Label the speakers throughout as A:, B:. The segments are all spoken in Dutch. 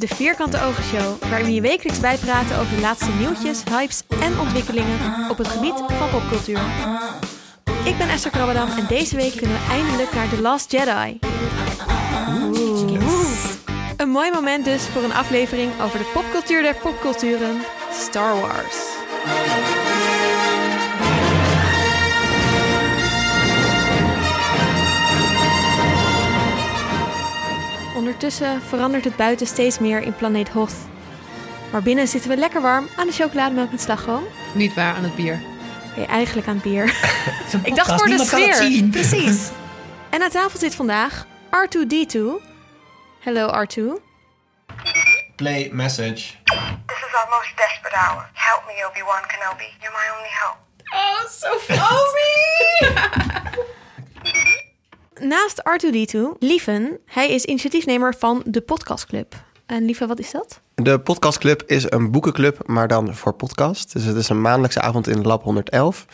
A: de Vierkante Ogen Show, waarin we je wekelijks bijpraten over de laatste nieuwtjes, hypes en ontwikkelingen op het gebied van popcultuur. Ik ben Esther Krabbedam en deze week kunnen we eindelijk naar The Last Jedi. Een mooi moment dus voor een aflevering over de popcultuur der popculturen, Star Wars. Ondertussen verandert het buiten steeds meer in planeet Hoth. Maar binnen zitten we lekker warm aan de chocolademelk met slagroom.
B: Niet waar, aan het bier.
A: Nee, eigenlijk aan het bier. Ik dacht voor de
C: niemand kan het
A: sfeer.
C: zien.
A: Precies. En aan tafel zit vandaag R2D2. Hallo R2.
D: Play message.
E: This is our most desperate hour. Help me, Obi-Wan Kenobi. You're my only hope.
B: Oh, zo
A: Naast R2D2, Lieven, hij is initiatiefnemer van de Podcastclub. En Lieve, wat is dat?
D: De podcastclub is een boekenclub, maar dan voor podcast. Dus het is een maandelijkse avond in Lab 111.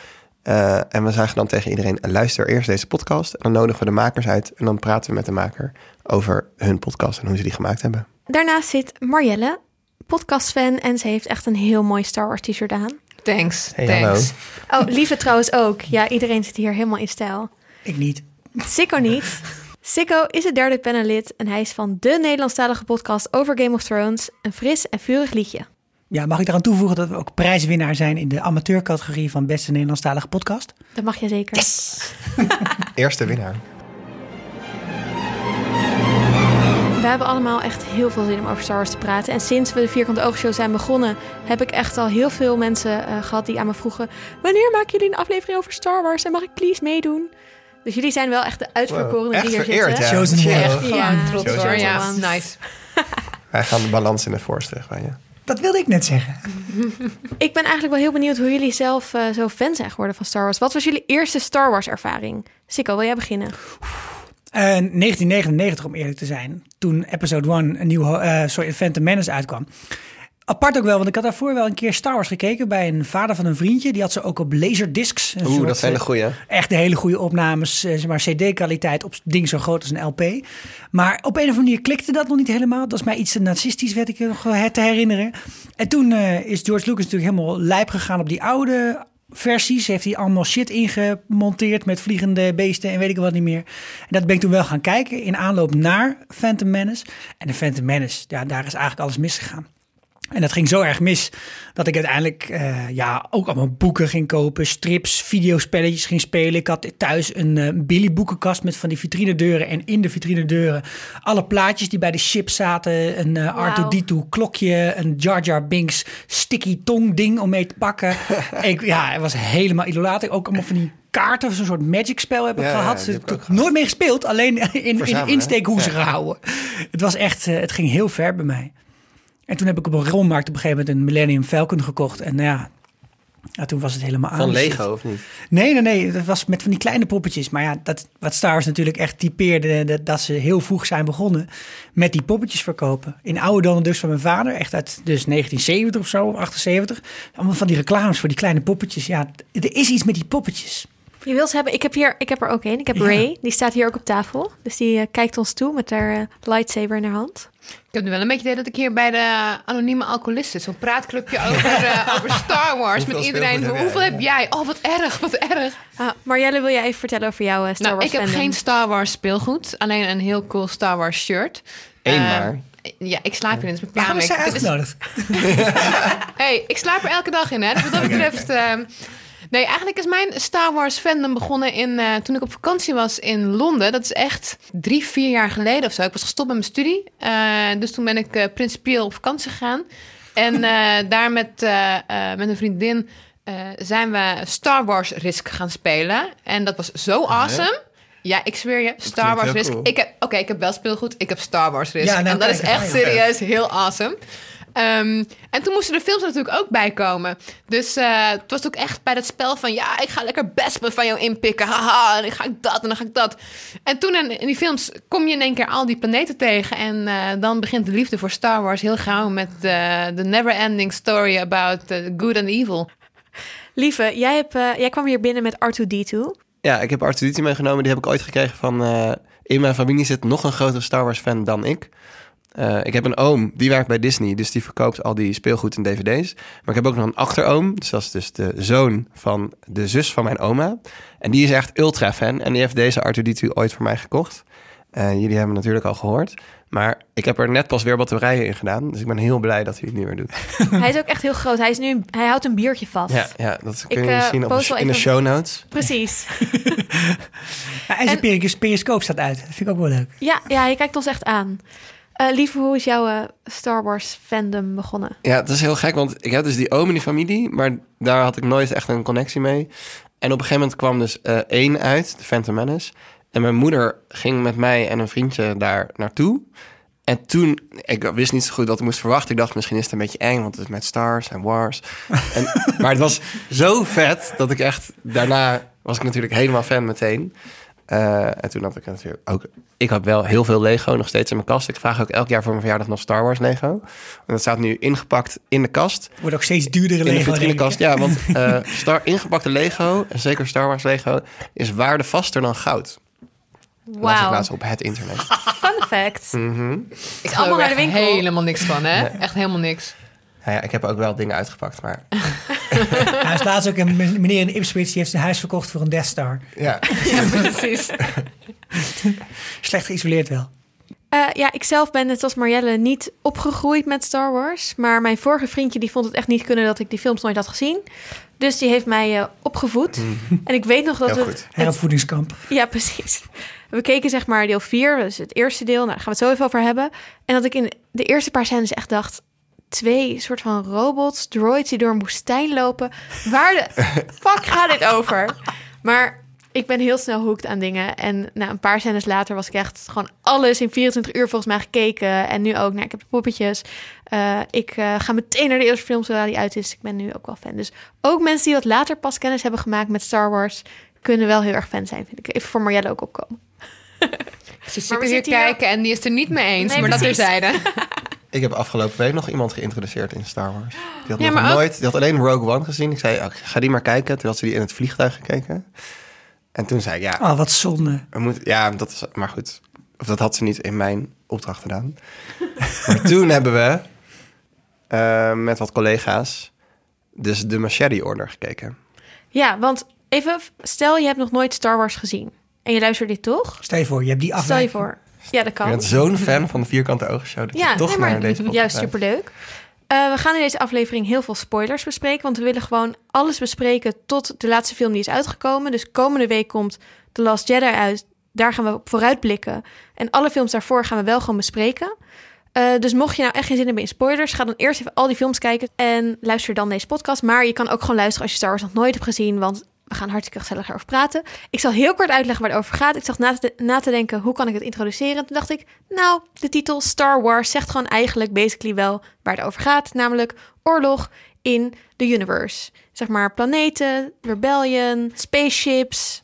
D: Eh, en we zeggen dan tegen iedereen, luister eerst deze podcast. En dan nodigen we de makers uit en dan praten we met de maker over hun podcast en hoe ze die gemaakt hebben.
A: Daarnaast zit Marjelle, podcastfan en ze heeft echt een heel mooi Star Wars t-shirt aan.
B: Thanks,
D: Hey,
B: thanks.
A: Oh, Lieve trouwens ook. Ja, iedereen zit hier helemaal in stijl.
C: Ik niet.
A: Sikko niet. Sikko is het derde panellid en hij is van de Nederlandstalige podcast over Game of Thrones. Een fris en vurig liedje.
C: Ja, mag ik eraan toevoegen dat we ook prijswinnaar zijn in de amateurcategorie van beste Nederlandstalige podcast?
A: Dat mag je zeker.
D: Eerste winnaar.
A: We hebben allemaal echt heel veel zin om over Star Wars te praten. En sinds we de Vierkante Oogshow zijn begonnen, heb ik echt al heel veel mensen eh, gehad die aan me vroegen: Wanneer maken jullie een aflevering over Star Wars en mag ik please meedoen? Dus jullie zijn wel echt de uitverkorenen
D: Wow,
A: die hier
D: echt vereerd,
A: zitten.
D: ja.
C: Chosen one.
A: Ja,
B: gewoon trots hoor. Ja, nice.
D: Wij gaan de balans in de terug bij je.
C: Dat wilde ik net zeggen.
A: Ik ben eigenlijk wel heel benieuwd hoe jullie zelf eh, zo fan zijn geworden van Star Wars. Wat was jullie eerste Star Wars ervaring? Sikko, wil jij beginnen?
C: Eh, 1999 om eerlijk te zijn, toen episode 1 een nieuw, eh sorry, Phantom Menace uitkwam. Apart ook wel, want ik had daarvoor wel een keer Star Wars gekeken bij een vader van een vriendje. Die had ze ook op laserdiscs. Een
D: Oeh,
C: soort,
D: dat zijn de
C: eh,
D: goeie.
C: Echt de hele goede opnames, eh, zeg maar CD-kwaliteit op ding zo groot als een LP. Maar op een of andere manier klikte dat nog niet helemaal. Dat was mij iets te narcistisch, werd ik nog eh, te herinneren. En toen eh, is George Lucas natuurlijk helemaal lijp gegaan op die oude versies. Heeft hij allemaal shit ingemonteerd met vliegende beesten en weet ik wat niet meer. En dat ben ik toen wel gaan kijken in aanloop naar Phantom Menace. En de Phantom Menace, ja, daar is eigenlijk alles misgegaan. En dat ging zo erg mis dat ik uiteindelijk eh, ja, ook allemaal boeken ging kopen, strips, videospelletjes ging spelen. Ik had thuis een eh, Billy boekenkast met van die vitrinedeuren en in de vitrinedeuren alle plaatjes die bij de chip zaten. Een eh,
A: Wauw.
C: R2-D2 klokje, een Jar Jar Binks sticky tong ding om mee te pakken. ik, ja, het was helemaal idolaat. Ook allemaal van die kaarten, zo'n soort magic spel heb ik
D: Ja,
C: gehad.
D: die heb ik
C: nooit meer gespeeld, alleen in, in
D: Verzamelen,
C: insteekhoezen
D: hè? Ja.
C: gehouden. Het was echt, eh, het ging heel ver bij mij. En toen heb ik op een rommelmarkt op een gegeven moment een Millennium Falcon gekocht. En nou ja, ja toen was het helemaal aan.
D: Van. Lego of niet?
C: Nee, nee, nee. Dat was met van die kleine poppetjes. Maar ja, dat, wat Star Wars natuurlijk echt typeerde... Dat, dat ze heel vroeg zijn begonnen met die poppetjes verkopen. In oude Donald Ducks van mijn vader. Echt uit dus 1970 of zo, of 78. Allemaal van die reclames voor die kleine poppetjes. Ja, er is iets met die poppetjes.
A: Je wil ze hebben. Ik heb, hier, ik heb er ook een. Ik heb
C: Ja.
A: Ray. Die staat hier ook op tafel. Dus die eh, kijkt ons toe met haar eh, lightsaber in haar hand.
B: Ik heb nu wel een beetje idee dat ik hier bij de anonieme alcoholist zit. Zo'n praatclubje over, eh, over Star Wars.
D: Hoeveel
B: met iedereen. Hoeveel heb jij? Oh, wat erg, wat erg.
A: Ah, Marjelle, wil jij even vertellen over jouw eh, Star
B: nou,
A: Wars
B: ik heb geen Star Wars speelgoed. Alleen een heel cool Star Wars shirt.
D: Eén
B: Eh,
D: maar.
B: Ja, ik slaap hier in. Dus
C: Waarom
B: mijn
C: is zij
B: Dit is-
C: uitgenodigd?
B: Hey, ik slaap er elke dag in, hè. Dus wat dat betreft... ehm, nee, eigenlijk is mijn Star Wars fandom begonnen in, eh, toen ik op vakantie was in Londen. Dat is echt drie, vier jaar geleden of zo. Ik was gestopt met mijn studie. Eh, dus toen ben ik eh, principieel op vakantie gegaan. En daar met, met een vriendin zijn we Star Wars Risk gaan spelen. En dat was zo awesome. Ja, ik zweer je, Star Wars Risk.
D: cool.
B: Ik heb, Oké, ik heb wel speelgoed. Ik heb Star Wars Risk.
C: Ja, nou,
B: en dat
C: kijk,
B: is echt serieus heel awesome. Ehm, en toen moesten de films er natuurlijk ook bij komen. Dus eh, het was ook echt bij dat spel van... ja, ik ga lekker Bespin van jou inpikken. Haha, en dan ga ik dat en dan ga ik dat. En toen in, in die films kom je in één keer al die planeten tegen... en eh, dan begint de liefde voor Star Wars heel gauw... met de, de never-ending story about the good and evil.
A: Lieve, jij, hebt, eh, jij kwam hier binnen met R2D2.
D: Ja, ik heb Arthur meegenomen. Die heb ik ooit gekregen van... eh, in mijn familie zit nog een grotere Star Wars fan dan ik. Eh, ik heb een oom, die werkt bij Disney, dus die verkoopt al die speelgoed en dvd's. Maar ik heb ook nog een achteroom, dus dat is dus de zoon van de zus van mijn oma. En die is echt ultra fan en die heeft deze R2-D2 ooit voor mij gekocht. Eh, jullie hebben hem natuurlijk al gehoord. Maar ik heb er net pas weer batterijen in gedaan. Dus ik ben heel blij dat hij het nu weer doet.
A: Hij is ook echt heel groot. Hij, is nu, hij houdt een biertje vast.
D: Ja, ja dat kun je
A: eh,
D: zien op de, in de show notes.
A: Precies.
C: Ja, en zijn peris- periscoop staat uit. Dat vind ik ook wel leuk.
A: Ja, ja, hij kijkt ons echt aan. Eh lieve, hoe is jouw eh, Star Wars fandom begonnen?
D: Ja, het is heel gek, want ik heb dus die die familie, maar daar had ik nooit echt een connectie mee. En op een gegeven moment kwam dus eh, één uit, de Phantom Menace. En mijn moeder ging met mij en een vriendje daar naartoe. En toen, ik wist niet zo goed wat ik moest verwachten. Ik dacht, misschien is het een beetje eng, want het is met stars en wars. En, maar het was zo vet dat ik echt, daarna was ik natuurlijk helemaal fan meteen. Eh, en toen had ik natuurlijk ook, ik had wel heel veel Lego nog steeds in mijn kast. Ik vraag ook elk jaar voor mijn verjaardag nog Star Wars Lego. En dat staat nu ingepakt in de kast.
C: Wordt ook steeds duurdere
D: In de
C: Lego.
D: vitrinekast, ja. Want eh, star, ingepakte Lego, en zeker Star Wars Lego, is waardevaster dan goud.
A: Wauw,
D: laatst op het internet.
A: fun fact.
D: Mhm.
B: Ik
A: allemaal
B: geloof
A: naar de winkel.
B: helemaal niks van, hè? Echt helemaal niks.
D: Nou ja, ik heb ook wel dingen uitgepakt, maar
C: Hij is laatst ook een meneer in Ipswich die heeft zijn huis verkocht voor een Death Star.
D: ja.
B: Ja, precies.
C: Slecht geïsoleerd wel.
A: Eh, ja, ik zelf ben net als Marielle niet opgegroeid met Star Wars. Maar mijn vorige vriendje die vond het echt niet kunnen dat ik die films nooit had gezien. Dus die heeft mij eh, opgevoed. En ik weet nog dat
D: Heel
A: we...
D: goed.
C: Heropvoedingskamp.
A: Ja, precies. We keken zeg maar deel 4, dus het eerste deel. Nou, daar gaan we het zo even over hebben. En dat ik in de eerste paar scènes echt dacht... Twee soort van robots, droids die door een woestijn lopen. Waar de fuck gaat dit over? Maar ik ben heel snel hooked aan dingen. En nou, een paar scènes later was ik echt gewoon alles in 24 uur volgens mij gekeken. En nu ook, nou, ik heb de poppetjes. Eh, ik eh, ga meteen naar de eerste film zodra die uit is. Ik ben nu ook wel fan. Dus ook mensen die wat later pas kennis hebben gemaakt met Star Wars... kunnen wel heel erg fan zijn, vind ik. Even voor Marielle ook opkomen.
B: Ze zit
A: we
B: hier
A: zitten hier-
B: kijken en die is er niet mee eens,
A: Nee,
B: maar dat
A: precies.
B: terzijde.
D: Ik heb afgelopen week nog iemand geïntroduceerd in Star Wars. Die had
B: Ja,
D: nog
B: ook-
D: nooit, die had alleen Rogue One gezien. Ik zei, oh, ga die maar kijken. Toen had ze die in het vliegtuig gekeken. En toen zei ik, ja,
C: Oh, wat zonde.
D: we moeten, ja, dat is, maar goed. Of dat had ze niet in mijn opdracht gedaan. maar toen hebben we eh, met wat collega's dus de Machete Order gekeken.
A: Ja, want even, stel je hebt nog nooit Star Wars gezien. En je luistert dit toch?
C: Stel je voor, je hebt die
A: Stel je voor. Ja, dat
D: Je
A: kan.
D: bent zo'n fan van de Vierkante Ogen Show... dat
A: Ja,
D: je toch
A: nee, maar
D: naar deze podcast
A: juist superleuk. Eh we gaan in deze aflevering heel veel spoilers bespreken. Want we willen gewoon alles bespreken tot de laatste film die is uitgekomen. Dus komende week komt The Last Jedi uit. Daar gaan we op vooruitblikken. En alle films daarvoor gaan we wel gewoon bespreken. Eh, dus mocht je nou echt geen zin hebben in spoilers, ga dan eerst even al die films kijken en luister dan deze podcast. Maar je kan ook gewoon luisteren als je Star Wars nog nooit hebt gezien, want we gaan hartstikke gezellig erover praten. Ik zal heel kort uitleggen waar het over gaat. Ik zag na te, na te denken, hoe kan ik het introduceren? Toen dacht ik, nou, de titel Star Wars zegt gewoon eigenlijk basically wel waar het over gaat. Namelijk oorlog in de universe. Zeg maar planeten, rebellion, spaceships.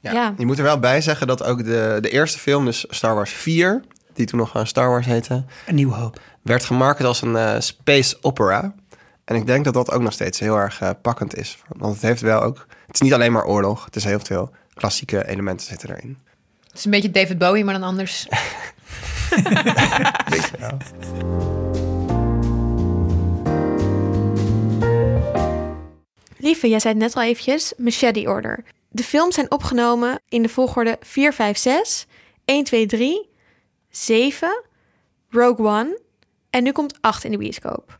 D: Ja.
A: Ja.
D: Je moet er wel bij zeggen dat ook de, de eerste film, dus Star Wars 4... die toen nog gewoon Star Wars heette...
C: Een nieuwe hoop.
D: werd gemarket als een eh, space opera. En ik denk dat dat ook nog steeds heel erg eh, pakkend is. Want het heeft wel ook... Het is niet alleen maar oorlog. Het is heel veel klassieke elementen zitten erin.
B: Het is een beetje David Bowie, maar dan anders.
D: Weet je wel.
A: Lieve, jij zei het net al eventjes, Machete Order. De films zijn opgenomen in de volgorde 4, 5, 6, 1, 2, 3, 7, Rogue One en nu komt 8 in de bioscoop.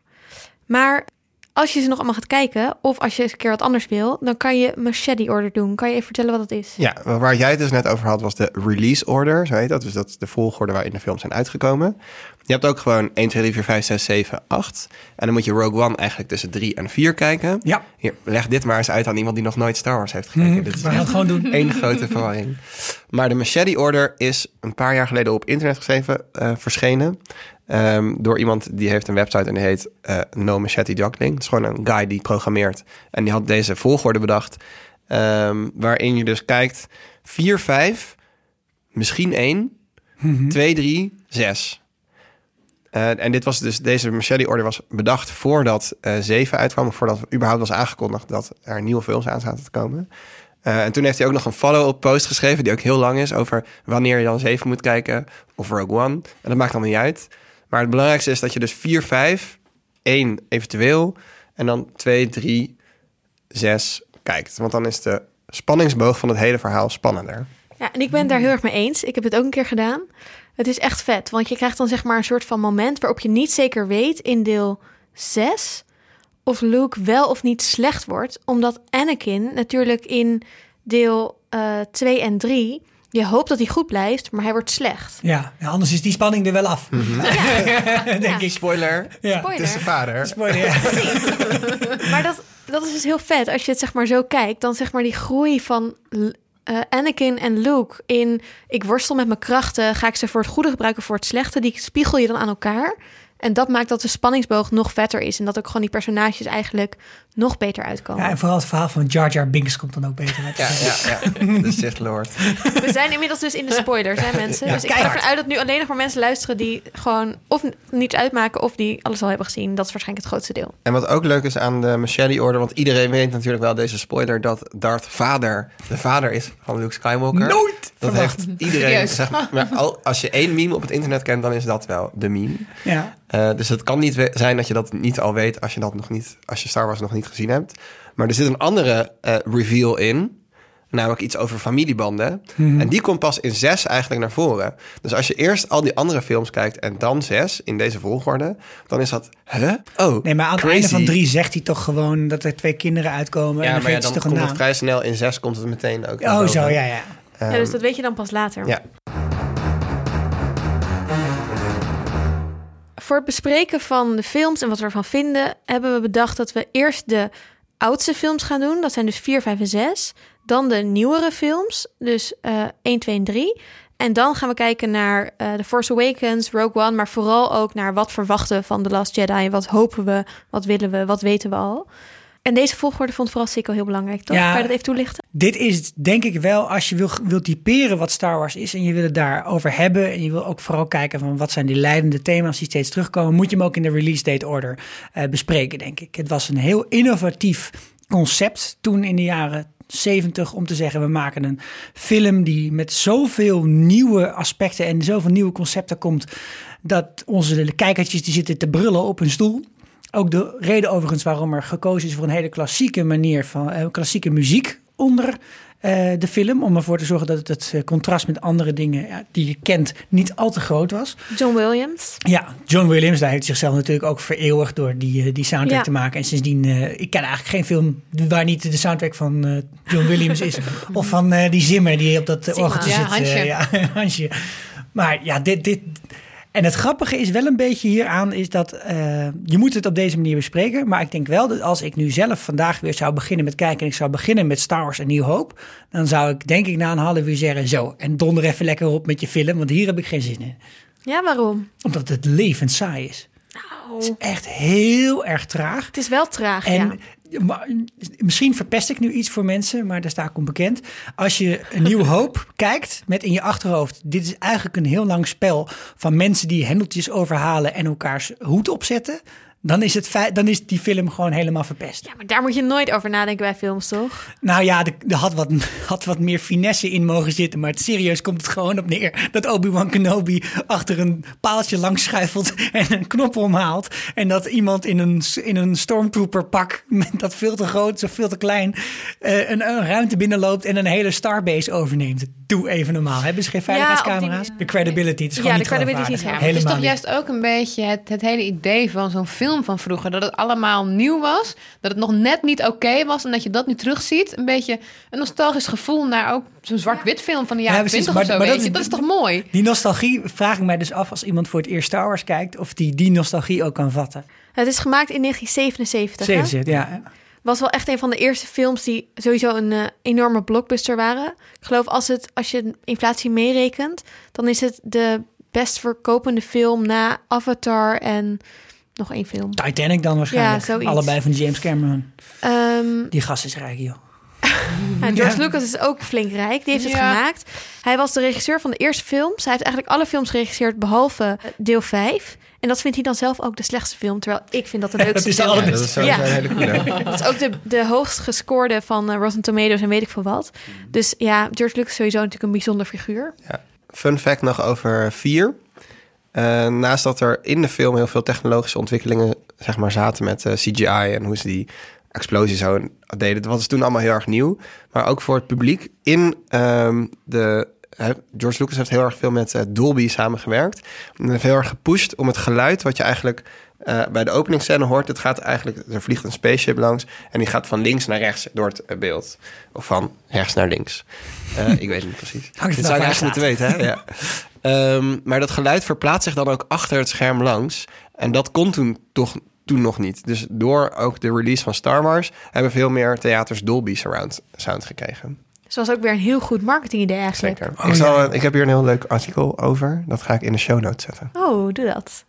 A: Maar als je ze nog allemaal gaat kijken, of als je eens een keer wat anders wil, dan kan je Machete Order doen. Kan je even vertellen wat dat is?
D: Ja, waar jij het dus net over had, was de release order. Zo heet dat. Dus dat is de volgorde waarin de films zijn uitgekomen. Je hebt ook gewoon 1, 2, 3, 4, 5, 6, 7, 8. En dan moet je Rogue One eigenlijk tussen 3 en 4 kijken.
C: Ja,
D: Hier, leg dit maar eens uit aan iemand die nog nooit Star Wars heeft gekeken.
C: Mhm,
D: Dit is
C: we gaan het gewoon doen.
D: één grote verwarring. Maar de Machete Order is een paar jaar geleden op internet geschreven, eh, verschenen. Ehm, door iemand die heeft een website en die heet eh, No Machete Juggling. Het is gewoon een guy die programmeert. En die had deze volgorde bedacht. ehm, waarin je dus kijkt 4, 5, misschien 1, 2, 3, 6. Eh, en dit was dus, deze Machete Order was bedacht voordat eh 7 uitkwam. Voordat überhaupt was aangekondigd dat er nieuwe films aan zaten te komen. Eh, en toen heeft hij ook nog een follow-up post geschreven, die ook heel lang is, over wanneer je dan 7 moet kijken of Rogue One. En dat maakt allemaal niet uit. Maar het belangrijkste is dat je dus 4, 5, 1 eventueel en dan 2, 3, 6 kijkt. Want dan is de spanningsboog van het hele verhaal spannender.
A: Ja, en ik ben daar heel erg mee eens. Ik heb het ook een keer gedaan. Het is echt vet, want je krijgt dan zeg maar een soort van moment waarop je niet zeker weet in deel 6 of Luke wel of niet slecht wordt, omdat Anakin natuurlijk in deel eh 2 en 3 je hoopt dat hij goed blijft, maar hij wordt slecht.
C: Ja, ja, anders is die spanning er wel af. Denk ik.
D: Spoiler,
C: Ja.
A: Spoiler.
D: het is de vader.
C: Spoiler, ja.
A: Maar dat, dat is dus heel vet. Als je het zeg maar zo kijkt, dan zeg maar die groei van eh, Anakin en Luke in... ik worstel met mijn krachten, ga ik ze voor het goede gebruiken of voor het slechte... die spiegel je dan aan elkaar. En dat maakt dat de spanningsboog nog vetter is. En dat ook gewoon die personages eigenlijk nog beter uitkomen.
C: Ja, en vooral het verhaal van Jar Jar Binks komt dan ook beter uit.
D: Ja, ja, ja. De Sith Lord.
A: We zijn inmiddels dus in de spoilers, hè mensen?
C: Ja,
A: dus ik ga ervan uit dat nu alleen nog maar mensen luisteren... die gewoon of niets uitmaken of die alles al hebben gezien. Dat is waarschijnlijk het grootste deel.
D: En wat ook leuk is aan de Machete-orde... want iedereen weet natuurlijk wel deze spoiler... dat Darth Vader de vader is van Luke Skywalker.
C: Nooit
D: Dat
C: verwacht.
D: heeft iedereen... Zeg maar, maar al, als je één meme op het internet kent... dan is dat wel de meme.
C: Ja.
D: Eh, dus het kan niet zijn dat je dat niet al weet... als je, dat nog niet, als je Star Wars nog niet gezien hebt. Maar er zit een andere eh, reveal in... Namelijk iets over familiebanden.
C: Mhm.
D: En die komt pas in zes eigenlijk naar voren. Dus als je eerst al die andere films kijkt en dan zes in deze volgorde, dan is dat, huh? Oh,
C: Nee, maar aan het
D: crazy.
C: einde van drie zegt hij toch gewoon dat er twee kinderen uitkomen. en
D: Ja,
C: dan
D: maar ja, dan
C: toch een
D: komt het vrij snel. In zes komt het meteen ook.
C: Oh, zo, ja, ja.
D: Ehm,
A: ja, dus dat weet je dan pas later.
D: ja.
A: Voor het bespreken van de films en wat we ervan vinden, hebben we bedacht dat we eerst de oudste films gaan doen. Dat zijn dus 4, 5 en 6. Dan de nieuwere films, dus eh 1, 2 en 3. En dan gaan we kijken naar eh The Force Awakens, Rogue One, maar vooral ook naar wat verwachten we van The Last Jedi. Wat hopen we, wat willen we, wat weten we al. En deze volgorde vond vooral Sikko heel belangrijk, toch?
C: Ja.
A: Kan je dat even toelichten?
C: Dit is denk ik wel, als je wil, wil typeren wat Star Wars is en je wil het daarover hebben en je wil ook vooral kijken van wat zijn die leidende thema's die steeds terugkomen, moet je hem ook in de release date order eh, bespreken, denk ik. Het was een heel innovatief concept toen in de jaren 70 om te zeggen we maken een film die met zoveel nieuwe aspecten en zoveel nieuwe concepten komt dat onze kijkertjes die zitten te brullen op hun stoel. Ook de reden overigens waarom er gekozen is voor een hele klassieke manier van eh, klassieke muziek onder eh, de film. Om ervoor te zorgen dat het eh, contrast met andere dingen ja, die je kent niet al te groot was.
A: John Williams.
C: Ja, John Williams, daar heeft zichzelf natuurlijk ook vereeuwigd door die, die soundtrack
A: Ja.
C: te maken. En sindsdien, ik ken eigenlijk geen film waar niet de soundtrack van John Williams is. of van die Zimmer die op dat orgeltje
B: Ja,
C: zit.
B: Hansje.
C: ja, Hansje. Maar ja, dit, dit... En het grappige is wel een beetje hieraan, is dat eh, je moet het op deze manier bespreken. Maar ik denk wel dat als ik nu zelf vandaag weer zou beginnen met kijken en ik zou beginnen met Star Wars en Nieuw Hoop, dan zou ik denk ik na een half uur zeggen zo, en donder even lekker op met je film, want hier heb ik geen zin in.
A: Ja, waarom?
C: Omdat het levend saai is. Het is echt heel erg traag.
A: het is wel traag,
C: En
A: ja.
C: maar, misschien verpest ik nu iets voor mensen, maar daar sta ik onbekend. Als je een nieuwe hoop kijkt met in je achterhoofd, dit is eigenlijk een heel lang spel van mensen die hendeltjes overhalen en elkaars hoed opzetten. Dan is, het feit, dan is die film gewoon helemaal verpest.
A: Ja, maar daar moet je nooit over nadenken bij films, toch?
C: Nou ja, er, had, wat, had wat meer finesse in mogen zitten. Maar het, serieus komt het gewoon op neer dat Obi-Wan Kenobi achter een paaltje langs schuifelt en een knop omhaalt. En dat iemand in een, in een stormtrooper pak, met dat veel te groot, zo veel te klein, eh, een, een ruimte binnenloopt en een hele starbase overneemt. Doe even normaal. Hebben ze geen veiligheidscamera's?
A: die-
C: De credibility, het is gewoon
A: Ja,
C: niet
A: de credibility is.
B: Het is toch
C: niet.
B: juist ook een beetje het, het hele idee van zo'n film van vroeger. Dat het allemaal nieuw was. Dat het nog net niet oké was. En dat je dat nu terugziet. Een beetje een nostalgisch gevoel naar ook zo'n zwart-wit film van de jaren
C: Ja, precies.
B: 20 of zo.
C: maar
B: weet
C: dat
B: je.
C: is-
B: dat is toch mooi?
C: Die nostalgie vraag ik mij dus af als iemand voor het eerst Star Wars kijkt, of die die nostalgie ook kan vatten.
A: Het is gemaakt in 1977. hè?
C: Zeven zit, ja.
A: Was wel echt een van de eerste films die sowieso een eh, enorme blockbuster waren. Ik geloof als, het, als je inflatie meerekent, dan is het de best verkopende film na Avatar en nog één film.
C: Titanic dan waarschijnlijk.
A: Ja, zoiets.
C: Allebei van James Cameron.
A: Ehm,
C: Die gast is rijk, joh.
A: ja, George Lucas is ook flink rijk. Die heeft het
B: Ja.
A: gemaakt. Hij was de regisseur van de eerste films. Hij heeft eigenlijk alle films geregisseerd behalve eh, deel 5. En dat vindt hij dan zelf ook de slechtste film. Terwijl ik vind dat de leukste
C: Dat is
A: film.
D: Ja, dat is
A: Ja.
D: een hele coole.
A: Dat is ook de, de hoogst gescoorde van eh, Rotten Tomatoes en weet ik veel wat. Dus ja, George Lucas is sowieso natuurlijk een bijzonder figuur.
D: Fun fact nog over vier. Eh, naast dat er in de film heel veel technologische ontwikkelingen zeg maar, zaten met eh, CGI en hoe ze die explosie zo deden. Dat was toen allemaal heel erg nieuw. Maar ook voor het publiek in ehm, de... George Lucas heeft heel erg veel met eh, Dolby samengewerkt. En heeft heel erg gepusht om het geluid wat je eigenlijk eh, bij de openingsscène hoort. Het gaat eigenlijk, er vliegt een spaceship langs en die gaat van links naar rechts door het eh, beeld. Of van rechts naar links. Ik weet het niet precies.
C: Vanaf
D: zou ik
C: je
D: eigenlijk moeten weten, hè? Ja. Ehm, maar dat geluid verplaatst zich dan ook achter het scherm langs. En dat kon toen toch toen nog niet. Dus door ook de release van Star Wars hebben veel meer theaters Dolby Surround sound gekregen.
A: Dus dat was ook weer een heel goed marketingidee eigenlijk.
D: Zeker.
C: Oh,
D: ik, zal,
C: ja.
D: ik heb hier een heel leuk artikel over. Dat ga ik in de show notes zetten.
A: Oh, doe dat.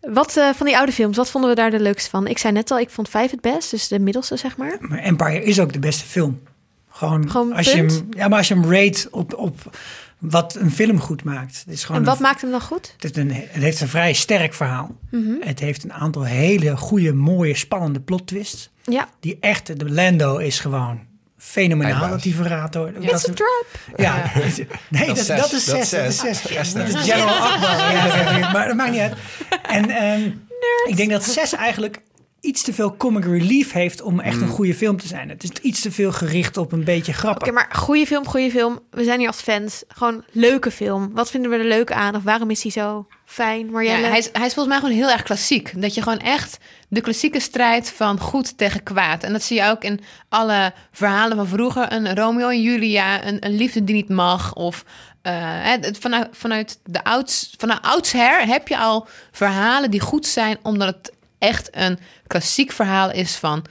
A: Wat eh, van die oude films, wat vonden we daar de leukste van? Ik zei net al, ik vond vijf het best, dus de middelste zeg maar.
C: Maar Empire is ook de beste film. Gewoon,
A: Gewoon
C: als je hem, ja, maar als je hem rate op, op wat een film goed maakt. Het, is gewoon
A: En wat
C: een,
A: maakt hem dan goed?
C: het, is een, het heeft een vrij sterk verhaal.
A: Mhm.
C: Het heeft een aantal hele goede, mooie, spannende plot twists.
A: Ja,
C: Die echte, de Lando is gewoon fenomenaal dat die verraadt. hoor. Dat
A: it's a trap.
C: Ja, nee, dat,
D: is
C: dat,
D: zes.
C: is
D: Dat
C: zes.
D: is
C: Dat is
D: zes.
C: zes. Dat is General Akbar. Ja, maar dat maakt niet uit. En ehm, ik denk dat zes eigenlijk iets te veel comic relief heeft om echt
D: Mm.
C: een goede film te zijn. Het is iets te veel gericht op een beetje grappen.
A: Oké, maar goede film, goede film. We zijn hier als fans. Gewoon leuke film. Wat vinden we er leuk aan? Of waarom is hij zo fijn? Marjelle?
B: Ja, hij, is, hij is volgens mij gewoon heel erg klassiek. Dat je gewoon echt de klassieke strijd van goed tegen kwaad. En dat zie je ook in alle verhalen van vroeger. Een Romeo en Julia, een, een liefde die niet mag. Of eh, het- vanuit, vanuit, de ouds, vanuit oudsher heb je al verhalen die goed zijn. Omdat het echt een klassiek verhaal is van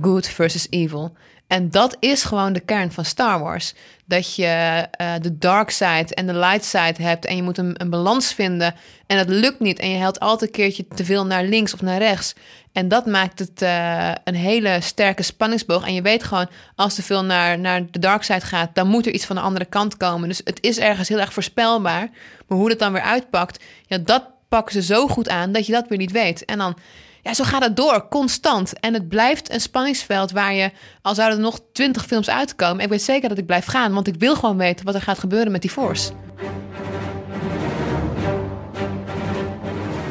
B: good versus evil. En dat is gewoon de kern van Star Wars. Dat je eh, de dark side en de light side hebt. En je moet een, een balans vinden. En dat lukt niet. En je helpt altijd een keertje te veel naar links of naar rechts. En dat maakt het eh, een hele sterke spanningsboog. En je weet gewoon, als te veel naar, naar de dark side gaat, dan moet er iets van de andere kant komen. Dus het is ergens heel erg voorspelbaar. Maar hoe dat dan weer uitpakt, ja, dat pakken ze zo goed aan dat je dat weer niet weet. En dan, ja, zo gaat het door, constant. En het blijft een spanningsveld waar je, al zouden er nog twintig films uitkomen, ik weet zeker dat ik blijf gaan, want ik wil gewoon weten wat er gaat gebeuren met die Force.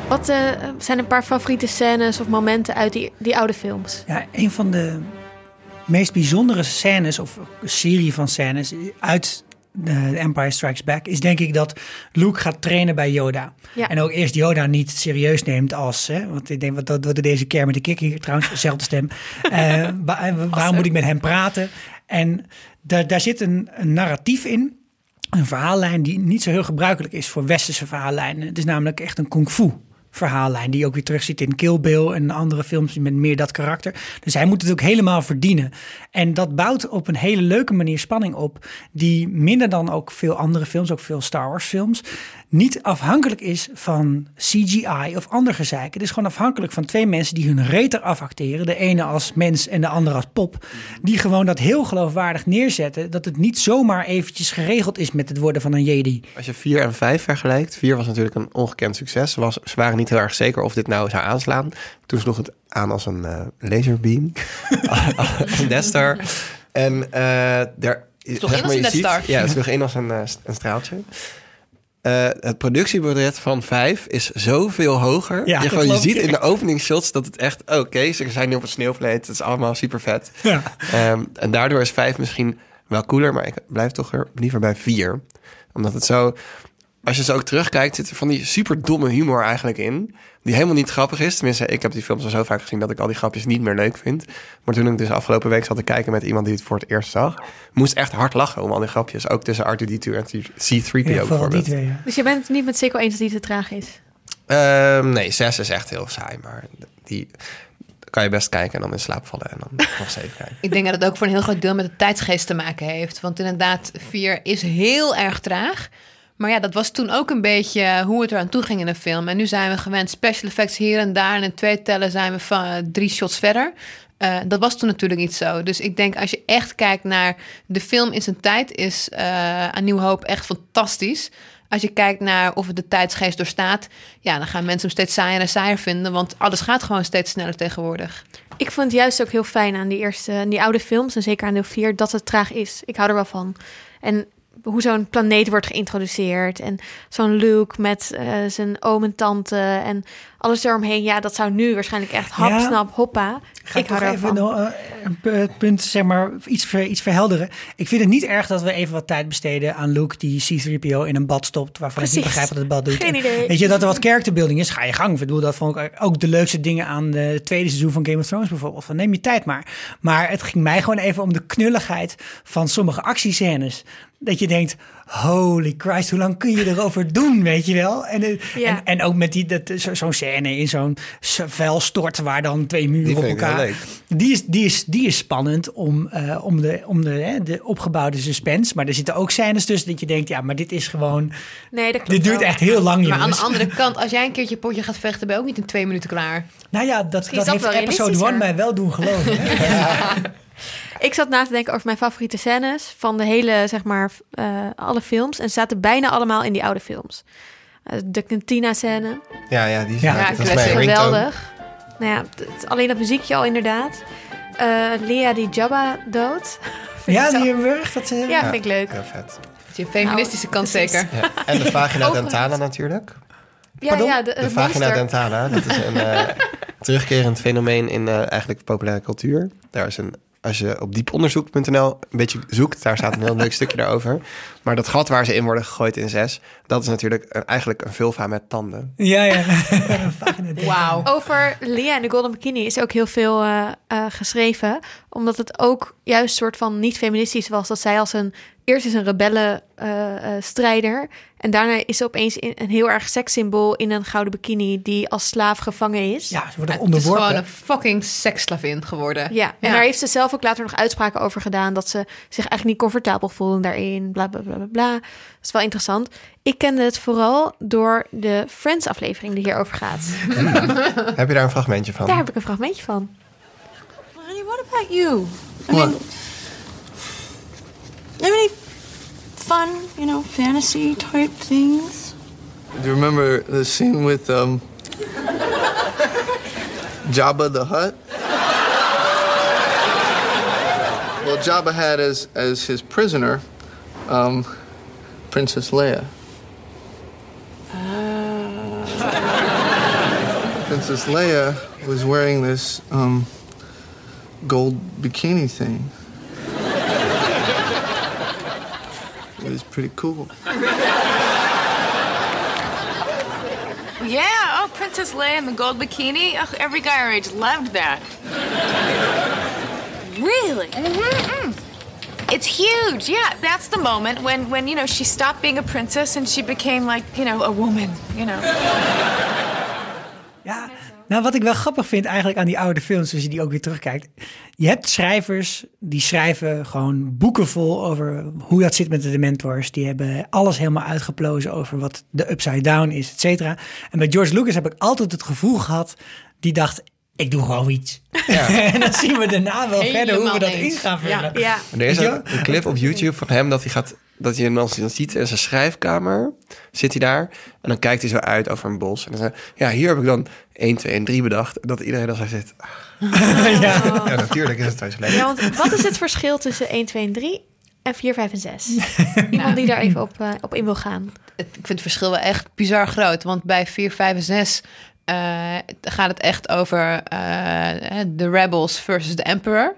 A: Wat eh, zijn een paar favoriete scènes of momenten uit die, die oude films?
C: Ja, een van de meest bijzondere scènes, of serie van scènes uit The Empire Strikes Back, is denk ik dat Luke gaat trainen bij Yoda.
A: Ja.
C: En ook eerst Yoda niet serieus neemt als, hè, want ik denk, wat, wat doet deze met de kikker hier trouwens, dezelfde stem. Eh, wa- waarom moet ik met hem praten? En da- daar zit een, een narratief in, een verhaallijn die niet zo heel gebruikelijk is voor westerse verhaallijnen. Het is namelijk echt een kung fu verhaallijn die je ook weer terug ziet in Kill Bill en andere films met meer dat karakter. Dus hij moet het ook helemaal verdienen. En dat bouwt op een hele leuke manier spanning op die minder dan ook veel andere films, ook veel Star Wars films, niet afhankelijk is van CGI of ander gezeik. Het is gewoon afhankelijk van twee mensen die hun reet eraf acteren. De ene als mens en de andere als pop. Die gewoon dat heel geloofwaardig neerzetten. Dat het niet zomaar eventjes geregeld is met het worden van een Jedi.
D: Als je 4 en 5 vergelijkt, 4 was natuurlijk een ongekend succes. Was, ze waren niet heel erg zeker of dit nou zou aanslaan. Toen sloeg het aan als een eh, laserbeam. een Death Star. En eh daar...
B: sloeg in als een Death Star.
D: Ja, het sloeg in als een, een straaltje. Eh, het productiebudget van 5 is zoveel hoger.
C: Ja,
D: je, gewoon, je
C: ik
D: ziet in de
C: echt.
D: openingsshots dat het echt... Oké, ze zijn nu op een sneeuwvleet. Het is allemaal super vet.
C: Ja.
D: Ehm, en daardoor is 5 misschien wel cooler, maar ik blijf toch er liever bij 4. Omdat het zo. Als je zo ook terugkijkt, zit er van die super domme humor eigenlijk in. Die helemaal niet grappig is. Tenminste, ik heb die films al zo vaak gezien dat ik al die grapjes niet meer leuk vind. Maar toen ik dus afgelopen week zat te kijken met iemand die het voor het eerst zag, moest echt hard lachen om al die grapjes. Ook tussen R2D2 en C3PO
C: Ja,
D: bijvoorbeeld.
C: twee. ja.
A: Dus je bent het niet met Sequel eens dat die te traag is?
D: Ehm, nee, 6 is echt heel saai, maar die kan je best kijken en dan in slaap vallen en dan nog zeven kijken.
B: Ik denk dat het ook voor een heel groot deel met de tijdsgeest te maken heeft. Want inderdaad, 4 is heel erg traag. Maar ja, dat was toen ook een beetje hoe het eraan toe ging in een film. En nu zijn we gewend special effects hier en daar. En in twee tellen zijn we van eh, drie shots verder. Eh, dat was toen natuurlijk niet zo. Dus ik denk als je echt kijkt naar de film in zijn tijd... is eh A Nieuw Hoop echt fantastisch. Als je kijkt naar of het de tijdsgeest doorstaat... ja, dan gaan mensen hem steeds saaier en saaier vinden. Want alles gaat gewoon steeds sneller tegenwoordig.
A: Ik vond het juist ook heel fijn aan die eerste, die oude films en zeker aan deel 4 dat het traag is. Ik hou er wel van. En hoe zo'n planeet wordt geïntroduceerd. En zo'n Luke met eh, zijn oom en tante en alles eromheen. Ja, dat zou nu waarschijnlijk echt hap,
C: Ja.
A: snap, hoppa.
C: Ga ik,
A: hou
C: even nog, eh, het punt, zeg maar, iets, ver, iets verhelderen. Ik vind het niet erg dat we even wat tijd besteden aan Luke die C-3PO in een bad stopt, waarvan ik niet begrijp wat het bad doet.
A: Geen
C: En
A: idee.
C: Weet je, dat er wat characterbuilding is, ga je gang. Ik bedoel, dat vond ik ook de leukste dingen aan de tweede seizoen van Game of Thrones bijvoorbeeld. Van neem je tijd maar. Maar het ging mij gewoon even om de knulligheid van sommige actiescènes. Dat je denkt, holy Christ, hoe lang kun je erover doen, weet je wel? En, eh,
A: Ja.
C: en, en ook met die, dat, zo- zo'n scène in zo'n s- vuilstort waar dan twee muren
D: Die
C: op elkaar... Die is, die, is, die is spannend om, eh, om, de, om de, hè, de opgebouwde suspense. Maar er zitten ook scènes tussen dat je denkt, ja, maar dit is gewoon...
A: Nee, dat klopt
C: Dit duurt
A: wel.
C: echt heel lang,
B: Maar aan de andere kant, als jij een keertje potje gaat vechten, ben je ook niet in twee minuten klaar.
C: Nou ja, dat, dat
A: dat
C: heeft
A: wel
C: episode 1
A: realistischer.
C: mij wel doen geloven. hè?
A: Ik zat na te denken over mijn favoriete scènes van de hele, zeg maar, eh, alle films. En ze zaten bijna allemaal in die oude films. Eh, de cantina-scène,
D: Ja, ja, die is,
C: Ja,
D: ja,
A: geweldig. Nou ja, het- alleen dat muziekje al inderdaad. Eh Lea die Jabba dood. Vind
C: ja, die hebben we echt. Dat, eh,
A: Ja, vind ik leuk.
D: Ja, vet.
B: Je feministische
A: Nou,
B: kant
A: precies.
B: zeker.
D: Ja. En de vagina dentala natuurlijk.
A: Ja,
C: Pardon?
A: ja, de,
D: vagina
A: monster.
D: dentala, dat is een eh, terugkerend fenomeen in eh, eigenlijk populaire cultuur. Daar is een, als je op dieponderzoek.nl een beetje zoekt, daar staat een heel leuk stukje daarover. Maar dat gat waar ze in worden gegooid in zes, dat is natuurlijk een- eigenlijk een vulva met tanden.
C: Ja, ja.
B: Wauw.
A: Over Lea en de Golden Bikini is ook heel veel eh, eh, geschreven. Omdat het ook juist soort van niet feministisch was. Dat zij als een... Eerst is een rebelle eh, eh, strijder. En daarna is ze opeens in, een heel erg sekssymbool in een gouden bikini... die als slaaf gevangen is.
C: Ja, ze worden
B: Het is gewoon
C: onderworpen.
B: een fucking seksslavin geworden.
A: Ja, en
B: Ja.
A: daar heeft ze zelf ook later nog uitspraken over gedaan... dat ze zich eigenlijk niet comfortabel voelde daarin, bla, bla, bla, bla, bla. Dat is wel interessant. Ik kende het vooral door de Friends-aflevering die hierover gaat.
D: Heb je daar een fragmentje van?
A: Daar heb ik een fragmentje van.
F: Honey, what about you? I
G: What?
F: mean, have any fun, you know, fantasy type things?
G: Do you remember the scene with um, Jabba the Hutt? Well, Jabba had as as his prisoner um, Princess Leia. Princess Leia was wearing this um, gold bikini thing. It was pretty cool.
F: Yeah, oh, Princess Leia in the gold bikini. Ugh, every guy our age loved that. Really? Mm-hmm. It's huge. Yeah, that's the moment when, when you know, she stopped being a princess and she became like, you know, a woman. You know.
C: Nou wat ik wel grappig vind eigenlijk aan die oude films, als je die ook weer terugkijkt. Je hebt schrijvers die schrijven gewoon boeken vol over hoe dat zit met de Dementors. Die hebben alles helemaal uitgeplozen over wat de Upside Down is, et cetera. En bij George Lucas heb ik altijd het gevoel gehad, die dacht, ik doe gewoon iets. en dan zien we daarna wel verder hoe we
B: Helemaal
C: dat
B: eens.
C: in gaan vullen.
A: Ja,
D: Er is een, een clip op YouTube van hem dat hij gaat, dat je hem dan ziet in zijn schrijfkamer. Zit hij daar en dan kijkt hij zo uit over een bos. En dan ja, hier heb ik dan 1, 2 en 3 bedacht. Dat iedereen dan zo zit. ja. natuurlijk is het thuis leuk.
A: Ja, want wat is het verschil tussen 1, 2 en 3 en 4, 5 en 6? Iemand die daar even op, eh, op in wil gaan.
B: Het- ik vind het verschil wel echt bizar groot. Want bij 4, 5 en 6 eh, gaat het echt over eh, de rebels versus de emperor.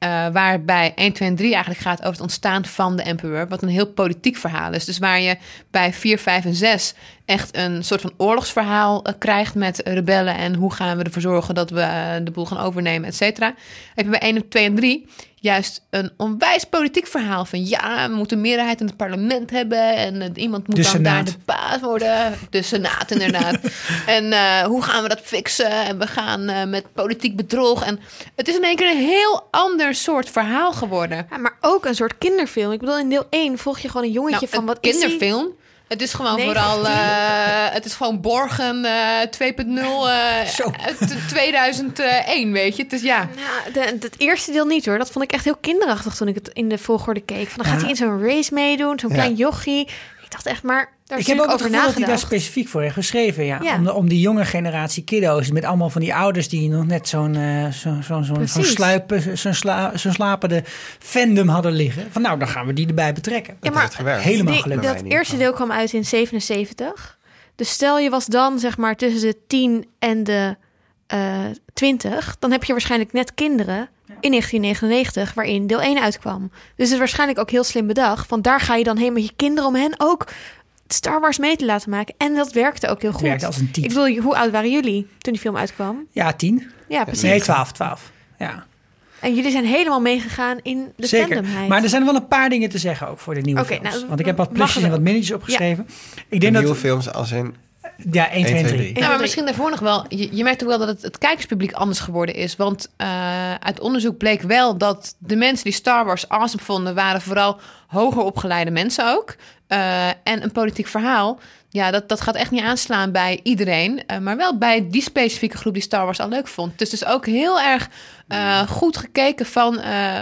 B: Eh, waarbij 1, 2 en 3 eigenlijk gaat over het ontstaan van de emperor. Wat een heel politiek verhaal is. Dus waar je bij 4, 5 en 6 echt een soort van oorlogsverhaal eh, krijgt met rebellen. En hoe gaan we ervoor zorgen dat we eh, de boel gaan overnemen, et cetera. Heb je bij 1, 2 en 3 juist een onwijs politiek verhaal. Van ja, we moeten meerderheid in het parlement hebben. En eh, iemand moet
C: De
B: dan daar de baas worden. De Senaat inderdaad. en eh, hoe gaan we dat fixen? En we gaan eh, met politiek bedrog. En het is in één keer een heel ander soort verhaal geworden.
A: Ja, maar ook een soort kinderfilm. Ik bedoel, in deel 1 volg je gewoon een jongetje
B: Nou,
A: van
B: een
A: wat is die?
B: kinderfilm. Het is gewoon vooral, eh, het is gewoon Borgen eh 2.0 eh,
C: Zo.
B: uit 2001, weet je. Het is ja.
A: De, het eerste deel niet hoor. Dat vond ik echt heel kinderachtig toen ik het in de volgorde keek. Van, dan gaat
C: Ja.
A: hij in zo'n race meedoen, zo'n
D: Ja.
A: klein jochie. Ik dacht echt, maar Daar
C: ik heb ook het gevoel dat hij daar
A: nagedacht.
C: specifiek voor heeft geschreven. Ja.
A: Ja.
C: Om, de, om die jonge generatie kiddo's met allemaal van die ouders die nog net zo'n eh, zo, zo, zo'n sluipen, sla, zo'n slapende fandom hadden liggen. Van nou, dan gaan we die erbij betrekken.
A: Ja,
D: Het
A: maar
D: heeft gewerkt.
C: helemaal
A: Die-.
D: Bij
A: dat eerste deel kwam uit in 77. Dus stel je was dan zeg maar tussen de 10 en de eh 20, dan heb je waarschijnlijk net kinderen in 1999 waarin deel 1 uitkwam. Dus het is waarschijnlijk ook heel slim bedacht, want daar ga je dan heen met je kinderen om hen ook Star Wars mee te laten maken. En dat werkte ook heel
C: Het
A: goed.
C: werkte als een team.
A: Ik bedoel, hoe oud waren jullie toen die film uitkwam?
C: Ja, tien.
A: Ja, precies.
C: Nee, twaalf, twaalf. Ja,
A: En jullie zijn helemaal meegegaan in de
C: zeker.
A: fandomheid.
C: Maar er zijn wel een paar dingen te zeggen ook voor de nieuwe
A: Oké,
C: films.
A: nou,
C: Want ik heb wat plusjes en wat minnetjes opgeschreven. Ik
D: De
C: denk
D: nieuwe
C: dat...
D: films als in...
C: Ja, 1, 2 en 3.
B: Ja, maar misschien daarvoor nog wel. Je, je merkt ook wel dat het, het kijkerspubliek anders geworden is. Want eh, uit onderzoek bleek wel dat de mensen die Star Wars awesome vonden... waren vooral hoger opgeleide mensen ook. Eh, en een politiek verhaal... Ja, dat, dat gaat echt niet aanslaan bij iedereen. eh, maar wel bij die specifieke groep die Star Wars al leuk vond. Dus dus ook heel erg eh, goed gekeken van eh,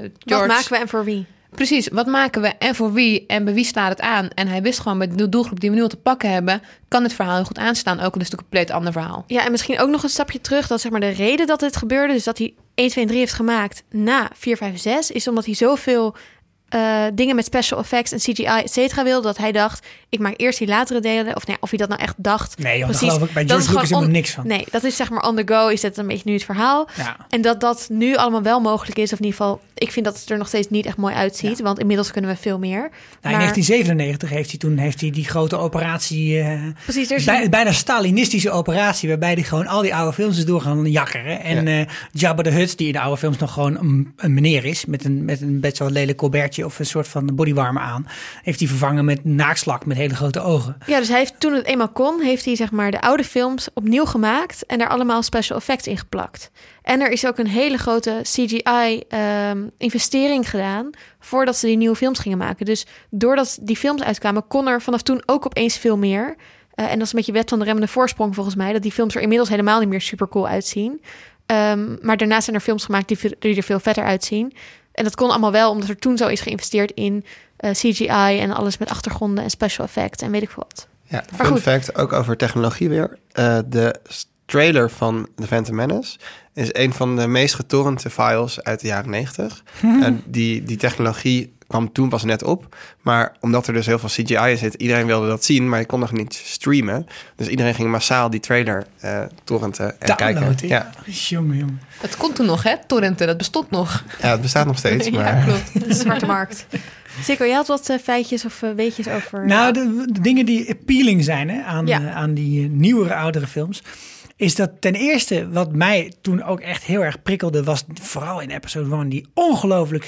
A: Wat
B: George.
A: maken we en voor wie?
B: Precies, wat maken we en voor wie en bij wie slaat het aan? En hij wist gewoon met de doelgroep die we nu al te pakken hebben... kan het verhaal heel goed aanslaan. Ook al is het een compleet ander verhaal.
A: Ja, en misschien ook nog een stapje terug. Dat zeg maar de reden dat dit gebeurde, dus dat hij 1, 2 en 3 heeft gemaakt na 4, 5 en 6, is omdat hij zoveel eh, dingen met special effects en CGI, et cetera, wilde. Dat hij dacht, ik maak eerst die latere delen. Of nee, of hij dat nou echt dacht.
C: Nee, joh,
A: Precies.
C: geloof ik bij
A: Dat is gewoon on-
C: niks van.
A: Nee, dat is zeg maar on the go, is dat een beetje nu het verhaal.
C: Ja.
A: En dat dat nu allemaal wel mogelijk is, of in ieder geval, ik vind dat het er nog steeds niet echt mooi uitziet. Want inmiddels kunnen we veel meer.
C: Nou,
A: Maar-
C: in 1997 heeft hij toen heeft hij die grote operatie. eh,
A: Precies, er is
C: bij-
A: een-
C: bijna Stalinistische operatie. Waarbij hij gewoon al die oude films is door gaan jakkeren. En eh Jabba de Hutt, die in de oude films nog gewoon een, een meneer is. Met een, met een best wel lelijk colbertje of een soort van bodywarmer aan. Heeft hij vervangen met naakslak met hele grote ogen.
A: Ja, dus hij heeft toen het eenmaal kon, heeft hij zeg maar de oude films opnieuw gemaakt en daar allemaal special effects in geplakt. En er is ook een hele grote CGI-investering gedaan voordat ze die nieuwe films gingen maken. Dus doordat die films uitkwamen, kon er vanaf toen ook opeens veel meer. Eh, en dat is een beetje wet van de remmende voorsprong volgens mij, dat die films er inmiddels helemaal niet meer super cool uitzien. Ehm, maar daarnaast zijn er films gemaakt die er veel vetter uitzien. En dat kon allemaal wel, omdat er toen zo is geïnvesteerd in eh, CGI en alles met achtergronden en special effects en weet ik veel wat.
D: Ja,
A: Maar
D: fun
A: goed.
D: fact, ook over technologie weer. Eh, de trailer van The Phantom Menace is een van de meest getorrente files uit de jaren 90. En die, die technologie kwam toen pas net op. Maar omdat er dus heel veel CGI in zit, iedereen wilde dat zien, maar je kon nog niet streamen. Dus iedereen ging massaal die trailer eh torrenten en kijken.
C: Downloaden.
D: Ja.
C: Jongen, jongen.
B: Het kon toen nog, hè? Torrenten, dat bestond nog.
D: ja, het bestaat nog steeds.
B: ja,
D: Maar
B: klopt.
A: De zwarte markt. Sikko, jij had wat eh, feitjes of eh, weetjes over...
C: Nou, de, de dingen die appealing zijn hè, aan,
A: Ja.
C: aan die nieuwere, oudere films. Is dat ten eerste, wat mij toen ook echt heel erg prikkelde, was vooral in episode 1 die ongelooflijk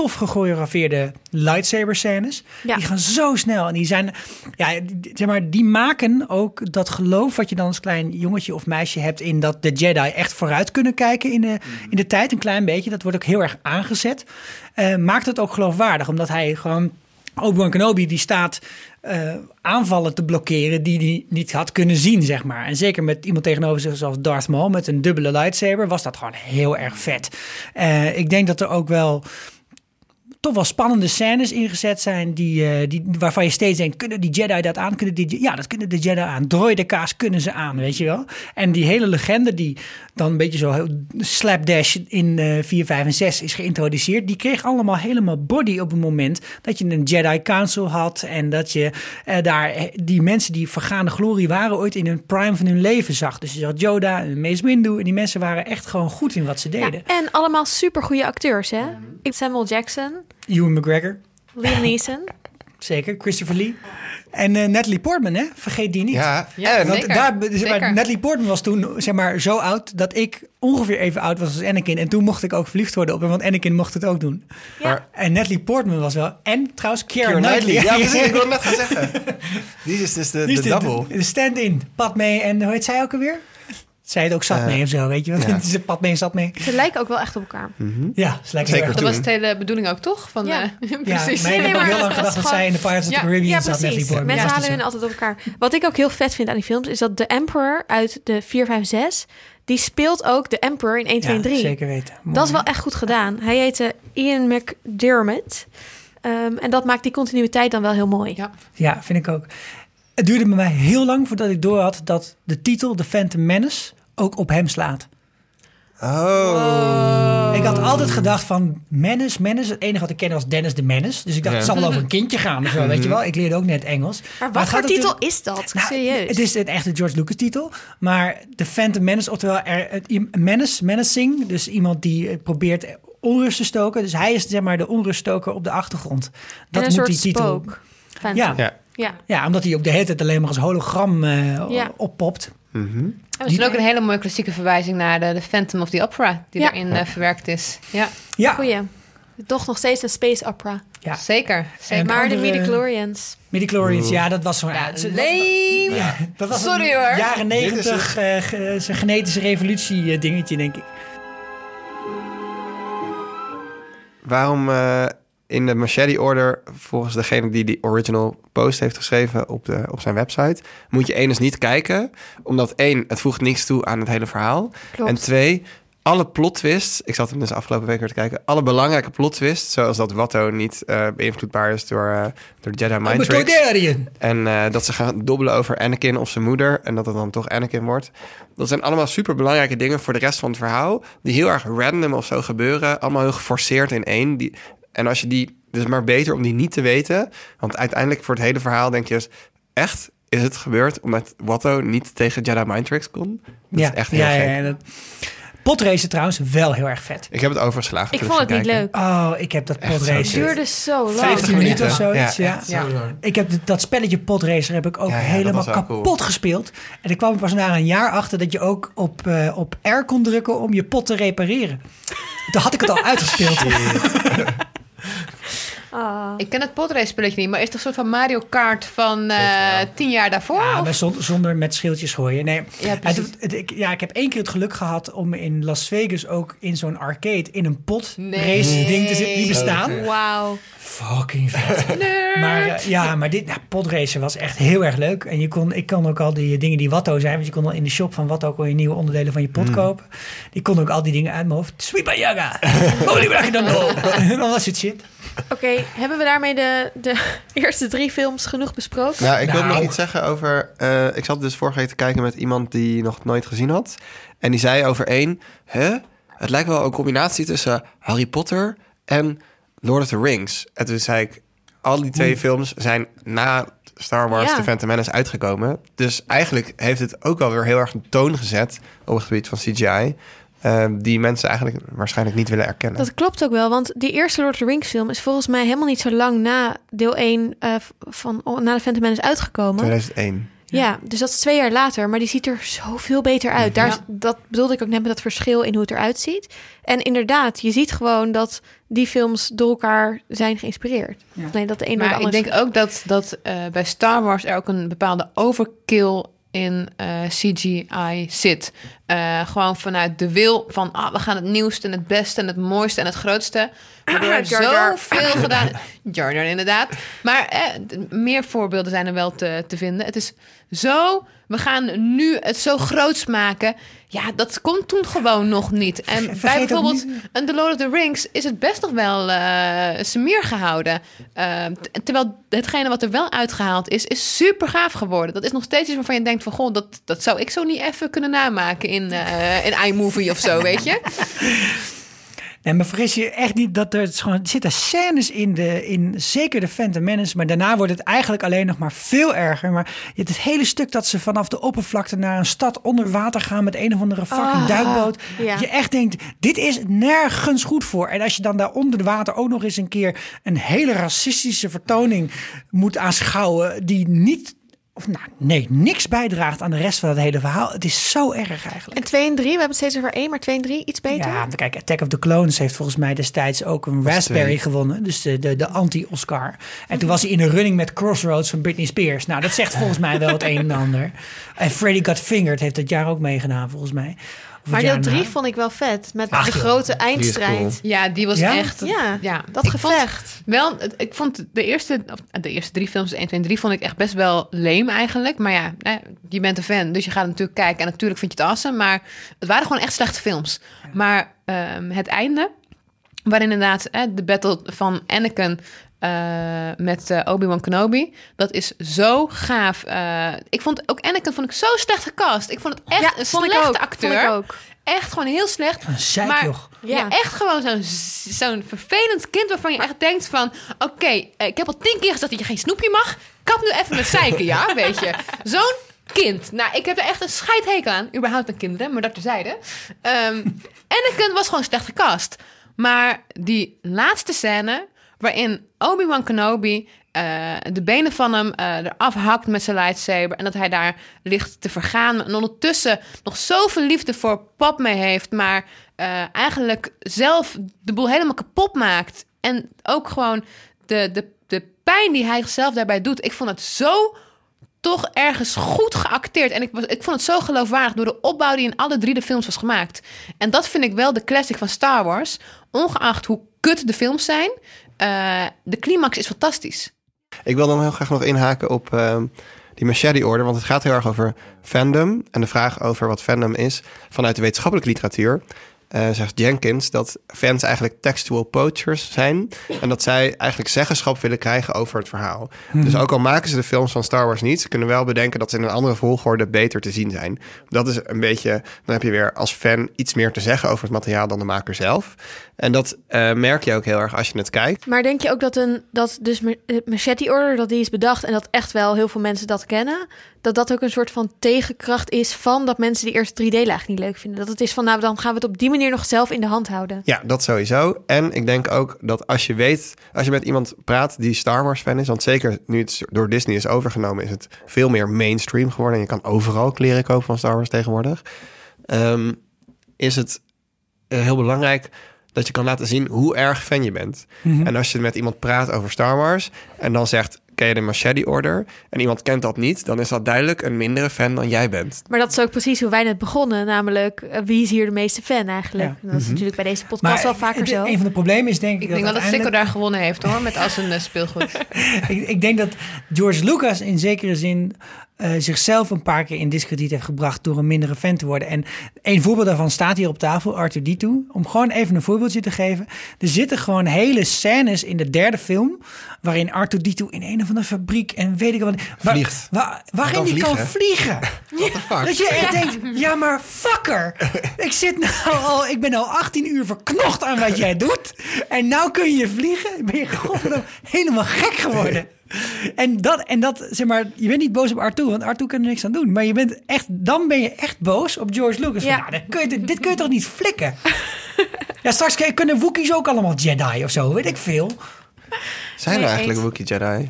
C: stof gechoreografeerde lightsaber scènes.
A: Ja.
C: Die gaan zo snel en die zijn, ja, die- zeg maar, die maken ook dat geloof wat je dan als klein jongetje of meisje hebt in dat de Jedi echt vooruit kunnen kijken in de, in de tijd, een klein beetje. Dat wordt ook heel erg aangezet. Eh, maakt het ook geloofwaardig, omdat hij gewoon Obi-Wan Kenobi die staat eh, aanvallen te blokkeren die hij niet had kunnen zien, zeg maar. En zeker met iemand tegenover zich zoals Darth Maul met een dubbele lightsaber was dat gewoon heel erg vet. Eh, ik denk dat er ook wel toch wel spannende scènes ingezet zijn die, eh, die, waarvan je steeds denkt, kunnen die Jedi dat aan? Kunnen die, ja, dat kunnen de Jedi aan. Droidekaas kunnen ze aan, weet je wel. En die hele legende die dan een beetje zo heel slapdash in eh 4, 5 en 6 is geïntroduceerd, die kreeg allemaal helemaal body op het moment dat je een Jedi Council had en dat je eh, daar eh, die mensen die vergaande glorie waren ooit in hun prime van hun leven zag. Dus je zag Yoda en Mace Windu en die mensen waren echt gewoon goed in wat ze
A: Ja,
C: deden.
A: en allemaal super goede acteurs, hè? Samuel Jackson,
C: Ewan McGregor,
A: Liam Neeson.
C: Zeker, Christopher Lee. En eh, Natalie Portman, hè? vergeet die niet.
D: ja,
B: Ja,
D: en
C: Want
B: zeker.
C: daar, zeg maar,
B: Zeker.
C: Natalie Portman was toen zeg maar, zo oud dat ik ongeveer even oud was als Anakin. En toen mocht ik ook verliefd worden op hem, want Anakin mocht het ook doen.
D: Maar-
C: En Natalie Portman was wel. En trouwens, Keira Knightley.
D: Knightley. Ja, precies, ik wilde net gaan zeggen. Die is dus de, de
C: de,
D: double.
C: de, de stand-in. Padme en hoe heet zij ook alweer? Zij het ook zat
D: Eh,
C: mee of zo, weet je? Want
D: ja.
C: het is Padme en zat mee.
A: Ze lijken ook wel echt op elkaar.
C: Ja, ze lijken
D: Zeker
B: Dat was het hele bedoeling ook, toch? Van,
A: Ja.
B: eh.
C: Ja,
B: precies.
C: maar ik heb ook heel lang
A: dat
C: gedacht dat zij in de Pirates of the
B: Ja,
C: Caribbean
A: Ja,
C: zat,
A: precies. Mensen
C: Ja,
A: halen hun altijd op elkaar. Wat ik ook heel vet vind aan die films, is dat de Emperor uit de 4, 5, 6, die speelt ook de Emperor in 1, 2 en
C: Ja,
A: 3.
C: zeker weten. Mooi.
A: Dat is wel echt goed gedaan. Hij heette Ian McDermott. Ehm, en dat maakt die continuïteit dan wel heel mooi.
B: Ja.
C: Ja, vind ik ook. Het duurde bij mij heel lang voordat ik door had dat de titel The Phantom Menace ook op hem slaat.
D: Oh.
C: Ik had altijd gedacht van Menace, Menace. Het enige wat ik ken was Dennis de Menace. Dus ik dacht,
D: Ja.
C: het zal wel over een kindje gaan of zo, weet je wel. Ik leerde ook net Engels.
A: Maar
C: het
A: wat voor titel is dat?
C: Nou,
A: Serieus.
C: Het is een echte George Lucas titel. Maar The Phantom Menace, oftewel er, het, menace, menacing. Dus iemand die eh, probeert onrust te stoken. Dus hij is zeg maar de onruststoker op de achtergrond. Dat
A: en een
C: moet
A: soort
C: die titel.
A: spook. Phantom.
C: Ja.
D: Ja.
A: ja.
C: Ja, omdat hij ook de hele tijd alleen maar als hologram eh,
A: Ja.
C: oppopt.
B: En er is ook een hele mooie klassieke verwijzing naar de, de Phantom of the Opera, die
A: Ja.
B: erin eh, verwerkt is. Ja,
C: Ja,
A: Goeie. Toch nog steeds een space opera.
C: ja.
B: zeker. zeker.
A: Maar de
C: andere-
A: midi-chlorians.
C: Midichlorians, ja, dat was zo'n...
B: Ja, lame.
C: Ja, dat was
B: Sorry,
C: een
B: hoor.
C: jaren negentig eh, ge- zijn genetische revolutie eh, dingetje, denk ik.
D: Waarom eh, in de Machete Order, volgens degene die die original post heeft geschreven op, de, op zijn website, moet je één eens niet kijken. Omdat één, het voegt niks toe aan het hele verhaal.
A: Klopt.
D: En twee, alle plot twists, ik zat hem dus afgelopen week weer te kijken, alle belangrijke plot twists, zoals dat Watto niet eh, beïnvloedbaar is door, eh, door Jedi Mind Tricks. En eh, dat ze gaan dobbelen over Anakin of zijn moeder. En dat het dan toch Anakin wordt. Dat zijn allemaal super belangrijke dingen voor de rest van het verhaal. Die heel erg random of zo gebeuren. Allemaal heel geforceerd in één. Die, en als je die. Dus maar beter om die niet te weten. Want uiteindelijk voor het hele verhaal denk je dus. Echt is het gebeurd omdat Watto niet tegen Jedi Mind Tricks kon? Dat
C: ja,
D: is echt heel
C: ja,
D: gek.
C: ja, ja, dat... Potracen trouwens, wel heel erg vet.
D: Ik heb het overgeslagen.
A: Ik
D: toen
A: vond het niet
D: kijken.
A: leuk.
C: Oh, ik heb dat
D: Echt
C: potracen.
A: Het
D: zo
A: duurde zo lang.
C: 15 minuten of zoiets,
D: Ja,
C: ja. Ik heb dat spelletje Podracer heb ik ook
D: Ja, ja, dat
C: helemaal kapot
D: cool.
C: gespeeld. En ik kwam er pas na een jaar achter dat je ook op, eh, op R kon drukken om je pot te repareren. Toen had ik het al uitgespeeld.
A: Ah.
B: Ik ken het potrace spelletje niet, maar is het een soort van Mario Kart van eh, tien jaar daarvoor?
C: Ja,
B: of?
C: maar zon- zonder met schildjes gooien. Nee,
B: Ja,
C: het, het- ik, ja, ik heb één keer het geluk gehad om in Las Vegas ook in zo'n arcade in een pot
B: Nee.
C: race ding te zitten. Die bestaan.
A: Wauw.
C: Fucking vet. Maar eh, ja, maar dit nou, was echt heel erg leuk. En je kon, ik kon ook al die dingen die Watto zijn. Want je kon al in de shop van Watto kon je nieuwe onderdelen van je pot kopen. Die kon ook al die dingen uit mijn hoofd. Sweet Yaga. Holy Bracadando. En al dat soort shit.
A: Oké, hebben we daarmee de, de eerste drie films genoeg besproken?
D: Nou, ik wil
C: Nou.
D: nog iets zeggen over... eh, ik zat dus vorige week te kijken met iemand die nog nooit gezien had. En die zei over één... Hè? Het lijkt wel een combinatie tussen Harry Potter en Lord of the Rings. En toen zei ik... Al die twee films zijn na Star Wars
A: Ja.
D: The Phantom Menace uitgekomen. Dus eigenlijk heeft het ook wel weer heel erg een toon gezet... op het gebied van CGI... eh, die mensen eigenlijk waarschijnlijk niet willen erkennen.
A: Dat klopt ook wel, want die eerste Lord of the Rings film is volgens mij helemaal niet zo lang na deel 1 eh, van oh, na de Phantom Menace uitgekomen.
D: 2001.
A: Ja, dus dat is twee jaar later, maar die ziet er zoveel beter uit. Daar, is-
B: Ja.
A: Dat bedoelde ik ook net met dat verschil in hoe het eruit ziet. En inderdaad, je ziet gewoon dat die films door elkaar zijn geïnspireerd. Nee, dat de een door de
B: Maar ik denk ook dat, dat eh, bij Star Wars er ook een bepaalde overkill in eh, CGI zit. Eh, gewoon vanuit de wil van ah, we gaan het nieuwste en het beste en het mooiste en het grootste. Waardoor er
A: Jar Jar.
B: zoveel gedaan. Jar Jar inderdaad. Maar eh, meer voorbeelden zijn er wel te, te vinden. Het is zo. We gaan nu het zo groots maken. Ja, dat kon toen gewoon nog niet. En
C: Vergeet
B: bij bijvoorbeeld
C: niet-
B: en The Lord of the Rings is het best nog wel eh smeer gehouden. Eh, terwijl hetgene wat er wel uitgehaald is, is super gaaf geworden. Dat is nog steeds iets waarvan je denkt van... goh, dat, dat zou ik zo niet even kunnen namaken in, eh in iMovie of zo, weet je?
C: Nee, maar vergis je echt niet dat er, gewoon, er zitten scènes in, de, in zeker de Phantom Menace, maar daarna wordt het eigenlijk alleen nog maar veel erger. Maar je hebt het hele stuk dat ze vanaf de oppervlakte naar een stad onder water gaan met een of andere fucking
A: Ah,
C: duikboot.
A: ja.
C: Je echt denkt, dit is nergens goed voor. En als je dan daar onder de water ook nog eens een keer een hele racistische vertoning moet aanschouwen die niet... Of nou, nee, niks bijdraagt aan de rest van het hele verhaal. Het is zo erg eigenlijk.
A: En 2 en 3, we hebben het steeds over 1, maar 2 en 3 iets beter.
C: Ja, kijk, Attack of the Clones heeft volgens mij destijds ook een Raspberry
D: twee.
C: gewonnen. Dus de, de, de anti-Oscar. En toen was hij in de running met Crossroads van Britney Spears. Nou, dat zegt volgens mij wel het een en ander. En Freddy Got Fingered heeft dat jaar ook meegedaan, volgens mij.
A: Maar deel 3
C: daarna.
A: vond ik wel vet. Met
C: Ach,
A: de grote eindstrijd.
D: cool.
B: Ja, die was
C: Ja?
B: echt...
A: Ja,
B: ja,
A: dat
B: ik vond-
A: gevecht.
B: Wel, ik vond de eerste, of, de eerste drie films, 1, 2 en 3, vond ik echt best wel lame eigenlijk. Maar ja, eh, je bent een fan, dus je gaat natuurlijk kijken. En natuurlijk vind je het awesome, maar het waren gewoon echt slechte films. Maar ehm, het einde, waarin inderdaad eh, de battle van Anakin eh, met eh, Obi-Wan Kenobi. Dat is zo gaaf. Eh, ik vond ook Anakin vond ik zo slecht gecast. Ik vond het echt
A: Ja,
B: een
A: vond ik
B: slechte
A: ook.
B: acteur.
A: Vond ik ook.
B: Echt gewoon heel slecht.
C: Een zeik,
B: maar
C: joh.
B: ja.
A: Ja.
B: echt gewoon zo'n zo'n vervelend kind waarvan je echt denkt van... Oké, ik heb al tien keer gezegd dat je geen snoepje mag. Kap nu even met zeiken, ja, weet je. Zo'n kind. Nou, ik heb er echt een scheidhekel aan. Überhaupt aan kinderen, maar dat terzijde. Ehm Anakin was gewoon slecht gecast. Maar die laatste scène waarin Obi-Wan Kenobi eh, de benen van hem eh, eraf hakt met zijn lightsaber... en dat hij daar ligt te vergaan... en ondertussen nog zoveel liefde voor pap mee heeft... maar eh, eigenlijk zelf de boel helemaal kapot maakt... en ook gewoon de, de, de pijn die hij zichzelf daarbij doet... ik vond het zo toch ergens goed geacteerd. En ik, was, ik vond het zo geloofwaardig door de opbouw die in alle drie de films was gemaakt. En dat vind ik wel de classic van Star Wars. Ongeacht hoe kut de films zijn, eh, de climax is fantastisch.
D: Ik wil dan heel graag nog inhaken op ehm, die Machete Order. Want het gaat heel erg over fandom. En de vraag over wat fandom is vanuit de wetenschappelijke literatuur. eh, zegt Jenkins dat fans eigenlijk textual poachers zijn. En dat zij eigenlijk zeggenschap willen krijgen over het verhaal. Dus ook al maken ze de films van Star Wars niet, ze kunnen wel bedenken dat ze in een andere volgorde beter te zien zijn. Dat is een beetje, dan heb je weer als fan iets meer te zeggen over het materiaal dan de maker zelf. En dat eh, merk je ook heel erg als je het kijkt.
A: Maar denk je ook dat een dat dus het Machete Order dat die is bedacht en dat echt wel heel veel mensen dat kennen, dat dat ook een soort van tegenkracht is van dat mensen die eerste 3D laag niet leuk vinden. Dat het is van nou dan gaan we het op die manier nog zelf in de hand houden.
D: Ja, dat sowieso. En ik denk ook dat als je weet, als je met iemand praat die Star Wars fan is, want zeker nu het door Disney is overgenomen, is het veel meer mainstream geworden. En je kan overal kleren kopen van Star Wars tegenwoordig. Ehm, is het eh, heel belangrijk dat je kan laten zien hoe erg fan je bent. En als je met iemand praat over Star Wars en dan zegt, ken je de Machete Order? En iemand kent dat niet, dan is dat duidelijk een mindere fan dan jij bent.
A: Maar dat is ook precies hoe wij net begonnen, namelijk eh, wie is hier de meeste fan eigenlijk?
C: Ja.
A: Dat is natuurlijk bij deze podcast wel vaker
C: het-
A: zo.
C: een van de problemen is denk ik,
B: Ik denk wel dat Sikko daar gewonnen heeft hoor, met als een eh, speelgoed.
C: ik, ik denk dat George Lucas in zekere zin eh, zichzelf een paar keer in discrediet heeft gebracht door een mindere fan te worden. En een voorbeeld daarvan staat hier op tafel, Arthur D2. Om gewoon even een voorbeeldje te geven. Er zitten gewoon hele scènes in de derde film waarin Arthur D2 in een of andere fabriek en weet ik wat. Waar,
D: Vliegt.
C: waar- waarin hij kan
D: vliegen.
C: vliegen. Dat je echt denkt, ja maar fucker. Ik zit nou al, ik ben al 18 uur verknocht aan wat jij doet. En nou kun je vliegen. Ben je godverdomme helemaal gek geworden. En dat, en dat, zeg maar, je bent niet boos op Arthur, want Arthur kan er niks aan doen. Maar je bent echt, dan ben je echt boos op George Lucas. Van,
A: Ja.
C: nou, kun je, dit kun je toch niet flikken? ja, straks kunnen Wookiees ook allemaal Jedi of zo, weet ik veel.
D: Zijn er eigenlijk
A: eens.
D: Wookiee Jedi?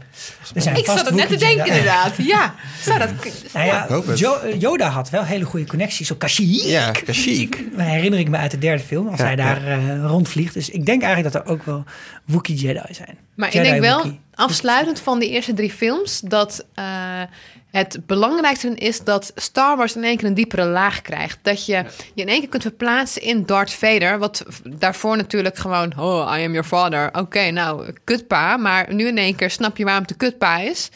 C: Er zijn
B: Ik zat het net te denken
C: Jedi.
B: inderdaad. Ja, zou dat...
C: Nou ja,
D: Ik hoop het.
C: Jo- Yoda had wel hele goede connecties op Kashyyyk.
D: Ja, Kashyyyk.
C: Dat herinner ik me uit de derde film, als
D: Ja,
C: hij daar eh, rondvliegt. Dus ik denk eigenlijk dat er ook wel Wookiee Jedi zijn.
B: Maar ik denk wel. Afsluitend van de eerste drie films, dat eh, het belangrijkste is dat Star Wars in één keer een diepere laag krijgt. Dat je je in één keer kunt verplaatsen in Darth Vader, wat daarvoor natuurlijk gewoon, oh, I am your father. Oké, nou, kutpa. Maar nu in één keer snap je waarom het de kutpa is.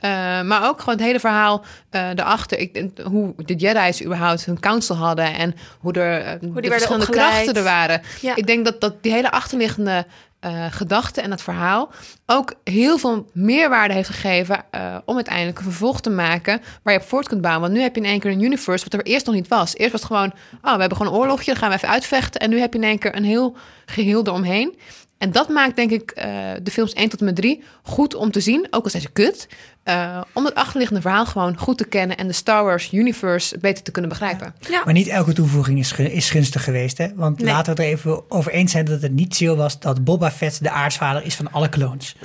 B: Eh, maar ook gewoon het hele verhaal eh daarachter. Ik, hoe de Jedi's überhaupt hun council hadden en hoe er eh, de verschillende
A: opgeleid.
B: krachten er waren.
A: Ja.
B: Ik denk dat, dat die hele achterliggende eh gedachte en het verhaal ook heel veel meerwaarde heeft gegeven eh, om uiteindelijk een vervolg te maken waar je op voort kunt bouwen. Want nu heb je in één keer een universe wat er eerst nog niet was. Eerst was het gewoon, oh, we hebben gewoon een oorlogje, dan gaan we even uitvechten. En nu heb je in één keer een heel geheel eromheen. En dat maakt denk ik eh, de films 1 tot en met 3 goed om te zien, ook al zijn ze kut. eh, om het achterliggende verhaal gewoon goed te kennen en de Star Wars universe beter te kunnen begrijpen.
A: Ja.
C: Maar niet elke toevoeging is, is gunstig geweest. Hè? Want
A: Nee.
C: laten we het er even over eens zijn dat het niet chill was dat Boba Fett de aartsvader is van alle clones.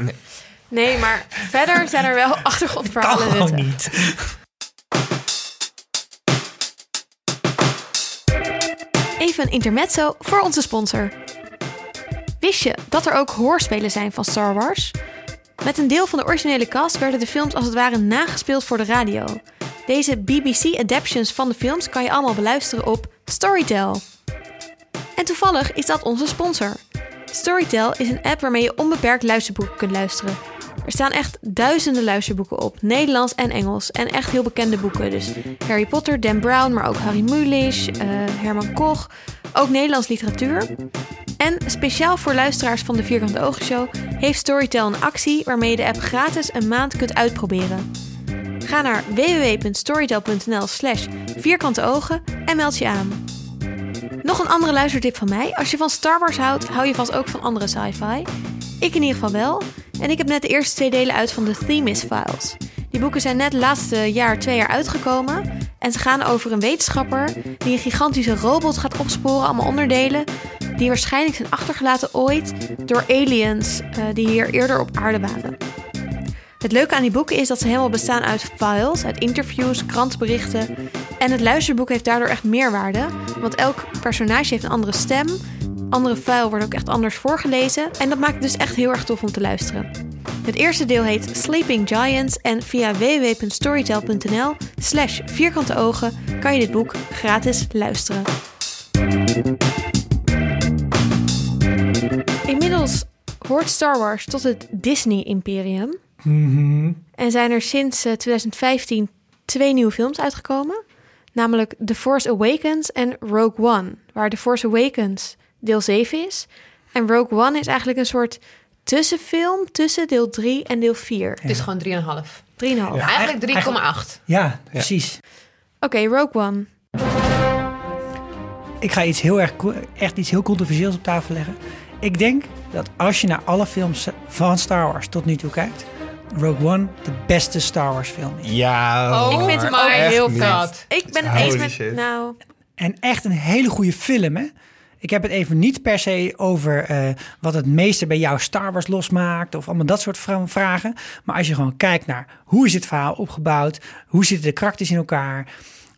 A: Nee, maar verder zijn er wel
C: Kan
A: achtergrondverhalen.
C: gewoon
A: zitten.
C: niet.
A: Even een intermezzo voor onze sponsor. Wist je dat er ook hoorspelen zijn van Star Wars? Met een deel van de originele cast werden de films als het ware nagespeeld voor de radio. Deze BBC-adaptions van de films kan je allemaal beluisteren op Storytel. En toevallig is dat onze sponsor. Storytel is een app waarmee je onbeperkt luisterboeken kunt luisteren. Er staan echt duizenden luisterboeken op, Nederlands en Engels. En echt heel bekende boeken. Dus Harry Potter, Dan Brown, maar ook Harry Mulisch, eh, Herman Koch. Ook Nederlands literatuur. En speciaal voor luisteraars van de Vierkante Ogen Show heeft Storytel een actie waarmee je de app gratis een maand kunt uitproberen. Ga naar www.storytel.nl slash vierkante ogen en meld je aan. Nog een andere luistertip van mij. Als je van Star Wars houdt, hou je vast ook van andere sci-fi. Ik in ieder geval wel. En ik heb net de eerste twee delen uit van de Themis Files. Die boeken zijn net laatste jaar, twee jaar uitgekomen. En ze gaan over een wetenschapper die een gigantische robot gaat opsporen, allemaal onderdelen. Die waarschijnlijk zijn achtergelaten ooit door aliens eh, die hier eerder op aarde waren. Het leuke aan die boeken is dat ze helemaal bestaan uit files, uit interviews, krantenberichten. En het luisterboek heeft daardoor echt meerwaarde. Want elk personage heeft een andere stem. Andere file wordt ook echt anders voorgelezen. En dat maakt het dus echt heel erg tof om te luisteren. Het eerste deel heet Sleeping Giants en via www.storytel.nl slash vierkante ogen kan je dit boek gratis luisteren. Inmiddels hoort Star Wars tot het Disney-imperium. En zijn er sinds eh, 2015 twee nieuwe films uitgekomen. Namelijk The Force Awakens en Rogue One. Waar The Force Awakens deel 7 is. En Rogue One is eigenlijk een soort tussenfilm tussen deel 3 en deel 4.
B: Het is gewoon 3,5.
A: 3,5.
B: Eigenlijk 3,8.
C: Ja, precies.
A: Oké, Rogue One.
C: Ik ga iets heel erg, echt iets heel controversieels op tafel leggen. Ik denk dat als je naar alle films van Star Wars tot nu toe kijkt, Rogue One de beste Star Wars film is.
D: Ja,
B: Oh,
A: ik vind hem ook
B: echt
A: heel vet. Ik ben het
D: Holy
A: eens met...
D: shit.
A: Nou,
C: En echt een hele goede film, hè? Ik heb het even niet per se over eh, wat het meeste bij jou Star Wars losmaakt of allemaal dat soort vra- vragen. Maar als je gewoon kijkt naar hoe is het verhaal opgebouwd, hoe zitten de karakters in elkaar,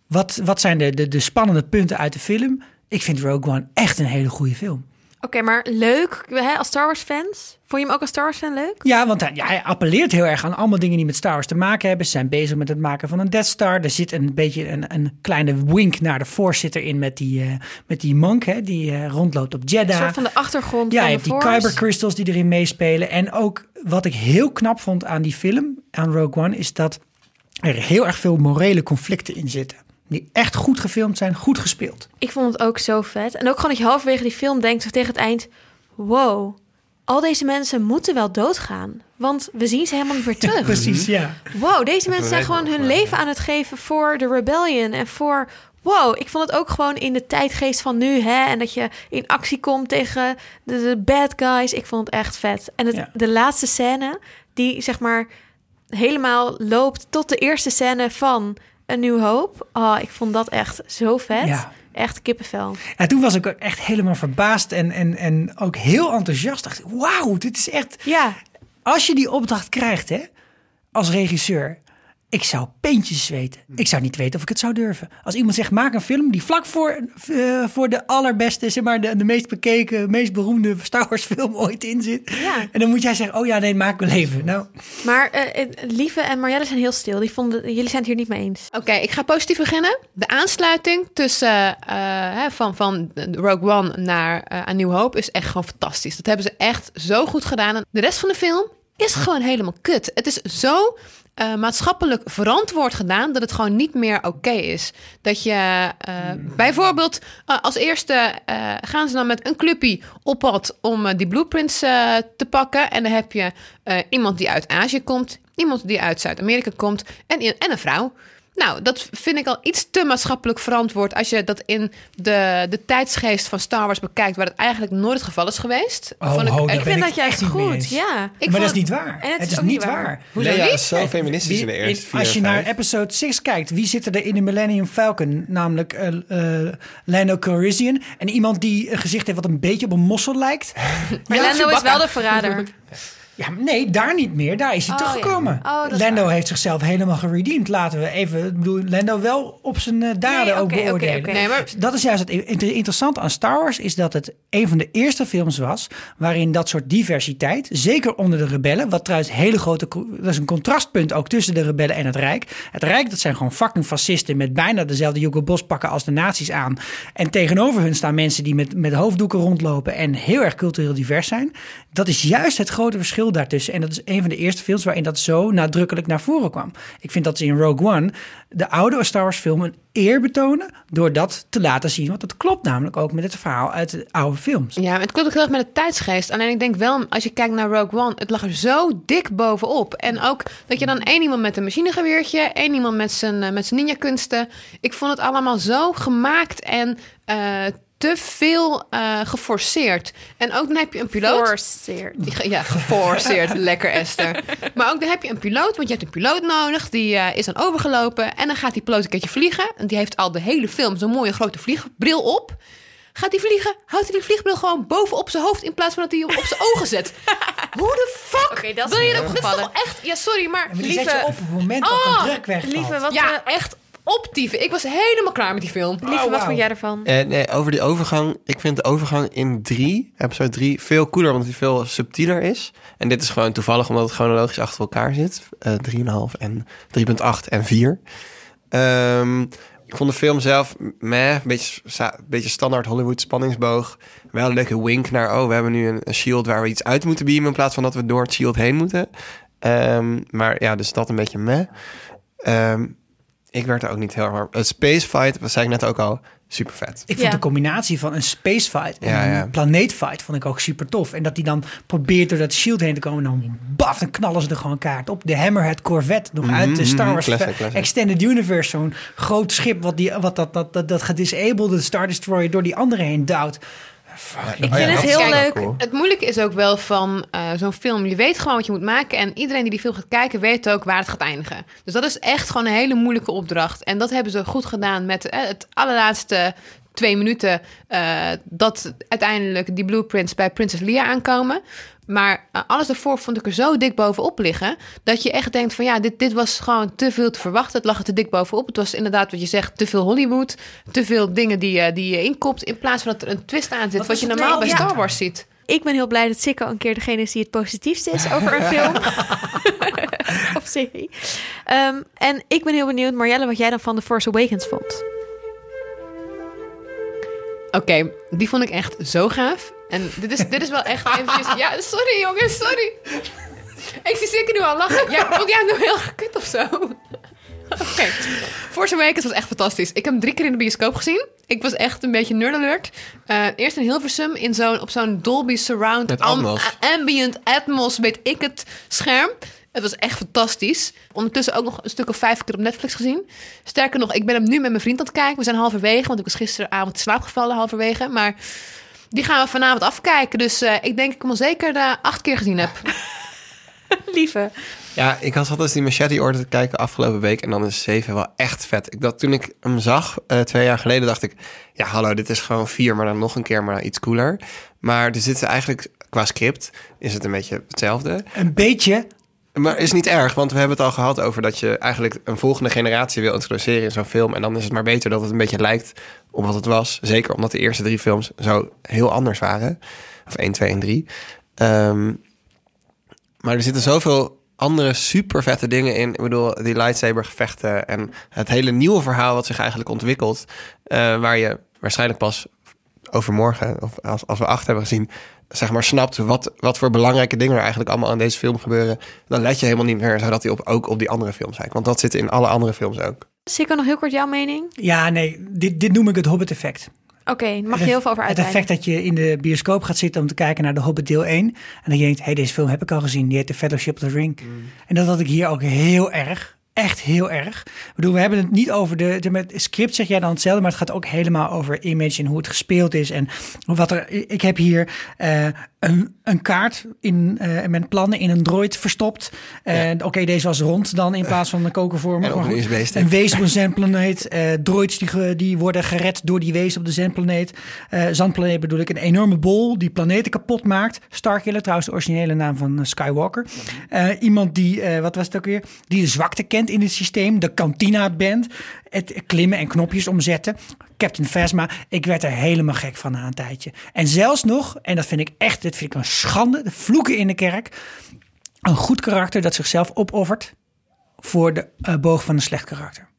C: wat, wat zijn de, de, de spannende punten uit de film. Ik vind Rogue One echt een hele goede film.
A: Oké, maar leuk. Hè, als Star Wars fans. Vond je hem ook als Star Wars fan leuk?
C: Ja, want hij, ja, hij appelleert heel erg aan allemaal dingen die met Star Wars te maken hebben. Ze zijn bezig met het maken van een Death Star. Er zit een beetje een, een kleine wink naar de Force zit erin met die, eh, met die monk hè, die eh, rondloopt op
A: Een
C: Jeddah.
A: soort van de achtergrond
C: Ja,
A: van
C: je
A: de
C: hebt die
A: Force.
C: kyber crystals die erin meespelen. En ook wat ik heel knap vond aan die film, aan Rogue One, is dat er heel erg veel morele conflicten in zitten. Die echt goed gefilmd zijn, goed gespeeld.
A: Ik vond het ook zo vet. En ook gewoon dat je halverwege die film denkt of tegen het eind... Wow, al deze mensen moeten wel doodgaan. Want we zien ze helemaal niet meer terug.
C: Precies, ja.
A: Wow, deze mensen zijn gewoon hun leven aan het geven voor de rebellion. En voor... Wow, ik vond het ook gewoon in de tijdgeest van nu. Hè? En dat je in actie komt tegen de, de bad guys. Ik vond het echt vet. En het,
C: Ja.
A: de laatste scène, die zeg maar helemaal loopt tot de eerste scène van een New Hope. Oh, ik vond dat echt zo vet.
C: Ja.
A: Echt kippenvel.
C: En toen was ik ook echt helemaal verbaasd en, en, en ook heel enthousiast. Dacht, wauw, dit is echt...
A: Ja,
C: Als je die opdracht krijgt, hè, als regisseur, ik zou peentjes zweten. Ik zou niet weten of ik het zou durven. Als iemand zegt, maak een film die vlak voor, eh, voor de allerbeste, zeg maar, de, de meest bekeken, meest beroemde Star Wars film ooit in zit.
A: Ja.
C: En dan moet jij zeggen, oh ja, nee, maak wel even. Nou,
A: maar eh, eh, Lieve en Marielle zijn heel stil. Die vonden, jullie zijn het hier niet mee eens.
B: Oké, ik ga positief beginnen. De aansluiting tussen eh, hè, van, van Rogue One naar A New Hope is echt gewoon fantastisch. Dat hebben ze echt zo goed gedaan. En de rest van de film is gewoon helemaal kut. Het is zo eh, maatschappelijk verantwoord gedaan dat het gewoon niet meer oké is. Dat je eh, bijvoorbeeld eh, als eerste gaan ze dan met een clubje op pad om die blueprints te pakken. En dan heb je iemand die uit Azië komt, iemand die uit Zuid-Amerika komt en, en een vrouw. Nou, dat vind ik al iets te maatschappelijk verantwoord als je dat in de, de tijdsgeest van Star Wars bekijkt, waar het eigenlijk nooit het geval is geweest.
C: Oh,
B: Vond ik,
C: daar
A: Ik
C: ben
A: vind
C: ik
A: dat juist
C: echt
A: goed. Ja.
B: ik
C: maar dat is niet waar.
A: En het
C: het
A: is
C: niet waar.
A: waar.
B: Hoezo
D: Leia
B: niet?
D: is zo feministisch in de
C: Wie-
D: eerste
C: in-
D: vier
C: als je naar episode 6 kijkt, wie zit er in de Millennium Falcon? Namelijk eh eh, Lando Calrissian. En iemand die een gezicht heeft wat een beetje op een mossel lijkt.
A: Maar Lando is wel de verrader.
C: Ja, nee, daar niet meer. Daar is hij
A: Oh,
C: teruggekomen.
A: ja. Oh,
C: Lando
A: waar.
C: heeft zichzelf helemaal geredeemd. Laten we even, ik bedoel, Lando wel op zijn eh, daden
A: Nee,
C: ook
A: oké,
C: beoordelen.
B: Nee, maar
C: Dat is juist het inter- interessante aan Star Wars, is dat het een van de eerste films was waarin dat soort diversiteit, zeker onder de rebellen, wat trouwens hele grote, dat is een contrastpunt ook tussen de rebellen en het Rijk. Het Rijk, dat zijn gewoon fucking fascisten met bijna dezelfde Hugo Boss pakken als de nazi's aan. En tegenover hun staan mensen die met, met hoofddoeken rondlopen en heel erg cultureel divers zijn. Dat is juist het grote verschil daartussen. En dat is een van de eerste films waarin dat zo nadrukkelijk naar voren kwam. Ik vind dat ze in Rogue One de oude Star Wars film eer betonen door dat te laten zien. Want dat klopt namelijk ook met het verhaal uit de oude films.
B: Ja, het klopt ook heel erg met de tijdsgeest. Alleen ik denk wel, als je kijkt naar Rogue One, het lag er zo dik bovenop. En ook dat je dan één iemand met een machinegeweertje, één iemand met zijn, eh, met zijn ninja-kunsten. Ik vond het allemaal zo gemaakt en eh, te veel eh, geforceerd. En ook dan heb je een piloot.
A: Forceerd.
B: Die- Ja, geforceerd. Lekker, Esther. Maar ook dan heb je een piloot, want je hebt een piloot nodig. Die eh, is dan overgelopen. En dan gaat die piloot een keertje vliegen. En die heeft al de hele film zo'n mooie grote vliegbril op. Gaat hij vliegen, houdt hij die vliegbril gewoon bovenop zijn hoofd... in plaats van dat hij hem op zijn ogen zet. Hoe de fuck
A: Oké, dat is
B: wil je dat? Dit is toch echt... Ja, sorry, maar...
C: Maar die zet je
B: lieve-
C: op het moment dat
B: Oh,
C: de druk wegvalt.
A: Lieve, wat,
B: Ja,
A: eh,
B: echt optieven. Ik was helemaal klaar met die film.
A: lieve,
C: Oh,
A: wat
C: wauw.
A: vond jij ervan?
D: Eh, nee, over die overgang. Ik vind de overgang in 3, episode 3, veel cooler, omdat die veel subtieler is. En dit is gewoon toevallig, omdat het chronologisch achter elkaar zit. Eh 3,5 en 3,8 en 4. Ehm, ik vond de film zelf, meh, een beetje, beetje standaard Hollywood spanningsboog. Wel een leuke wink naar, oh, we hebben nu een, een shield waar we iets uit moeten beamen... in plaats van dat we door het shield heen moeten. Ehm, maar ja, dus dat een beetje meh. Ehm, ik werd er ook niet heel erg... Het space fight, dat zei ik net ook al, super vet.
C: Ik vond
A: Ja.
C: de combinatie van een space fight en
D: Ja, ja.
C: een planeet fight vond ik ook super tof. En dat die dan probeert door dat shield heen te komen, dan baf, dan knallen ze er gewoon kaart op. De Hammerhead Corvette, nog uit de Star
D: mhm,
C: Wars
D: classic,
C: eh,
D: classic.
C: Extended Universe, zo'n groot schip wat, die, wat dat, dat, dat, dat gedisablede Star Destroyer door die andere heen duwt.
A: Ik
D: Oh ja,
A: vind het heel
B: Kijk,
A: leuk.
D: cool.
B: Het moeilijke is ook wel van eh, zo'n film. Je weet gewoon wat je moet maken. En iedereen die die film gaat kijken, weet ook waar het gaat eindigen. Dus dat is echt gewoon een hele moeilijke opdracht. En dat hebben ze goed gedaan met eh, het allerlaatste twee minuten. eh, dat uiteindelijk die blueprints bij Princess Leia aankomen. Maar eh, alles daarvoor vond ik er zo dik bovenop liggen. Dat je echt denkt van ja, dit, dit was gewoon te veel te verwachten. Het lag er te dik bovenop. Het was inderdaad wat je zegt, te veel Hollywood. Te veel dingen die, je- die je inkopt. In plaats van dat er een twist aan zit. Wat, je normaal bij
C: nou? Ja.
B: Star Wars ziet.
A: Ik ben heel blij dat Sikko een keer degene is die het positiefst is over een film. of serie. Ehm, en ik ben heel benieuwd, Marjelle, wat jij dan van The Force Awakens vond.
B: Oké, die vond ik echt zo gaaf. En dit is, dit is wel echt eventjes... Ja, sorry jongens, sorry. Ik zie zeker nu al lachen. Ja, vond jij nou heel erg kut of zo? Oké. Force Awakens was echt fantastisch. Ik heb hem drie keer in de bioscoop gezien. Ik was echt een beetje nerd alert. Eh, eerst in Hilversum in zo'n, op zo'n Dolby Surround
D: Met
B: am-
D: Atmos.
B: ambient Atmos, weet ik het, scherm. Het was echt fantastisch. Ondertussen ook nog een stuk of vijf keer op Netflix gezien. Sterker nog, ik ben hem nu met mijn vriend aan het kijken. We zijn halverwege, want ik was gisteravond in slaap gevallen halverwege. Maar die gaan we vanavond afkijken. Dus eh, ik denk dat ik hem al zeker eh, acht keer gezien heb.
A: Lieve.
D: Ja, ik had altijd die Machete Order te kijken afgelopen week. En dan is 7 wel echt vet. Ik dacht, toen ik hem zag, eh, twee jaar geleden, dacht ik... Ja, hallo, dit is gewoon 4, maar dan nog een keer, maar iets cooler. Maar er zitten eigenlijk, qua script, is het een beetje hetzelfde.
C: Een beetje.
D: Maar is niet erg, want we hebben het al gehad over dat je eigenlijk een volgende generatie wil introduceren in zo'n film. En dan is het maar beter dat het een beetje lijkt op wat het was. Zeker omdat de eerste drie films zo heel anders waren. Of 1, 2 en 3. Ehm, maar er zitten zoveel andere super vette dingen in. Ik bedoel, die lightsaber gevechten en het hele nieuwe verhaal wat zich eigenlijk ontwikkelt. eh, waar je waarschijnlijk pas overmorgen, of als, als we acht hebben gezien, zeg maar snapt wat, wat voor belangrijke dingen er eigenlijk allemaal aan deze film gebeuren. Dan let je helemaal niet meer zodat hij op, ook op die andere films zijn. Want dat zit in alle andere films ook.
A: Sikko, nog heel kort jouw mening?
C: Ja, nee, dit, dit noem ik het Hobbit-effect.
A: Oké, daar mag je
C: Het-
A: heel veel over
C: Het
A: uitweiden.
C: effect dat je in de bioscoop gaat zitten om te kijken naar de Hobbit deel 1. En dat je denkt, hé, hey, deze film heb ik al gezien. Die heet The Fellowship of the Ring. En dat had ik hier ook heel erg. Echt heel erg. Ik bedoel, we hebben het niet over de, de met script zeg jij dan hetzelfde, maar het gaat ook helemaal over image en hoe het gespeeld is en wat er. Ik heb hier eh, een, een kaart in eh, met plannen in een droid verstopt. En Oké, deze was rond dan in plaats van een kokervormig.
D: En een.
C: Een wees op een zendplaneet. eh droids die, die worden gered door die wees op de zendplaneet. Zandplaneet bedoel ik. Een enorme bol die planeten kapot maakt. Starkiller, trouwens de originele naam van Skywalker. Iemand die, wat was het ook weer? Die de zwakte kent in het systeem. De Cantina Band. Het klimmen en knopjes omzetten. Captain Phasma. Ik werd er helemaal gek van na een tijdje. En zelfs nog, en dat vind ik echt, dit vind ik een schande. De vloeken in de kerk. Een goed karakter dat zichzelf opoffert voor de eh, boog van een slecht karakter.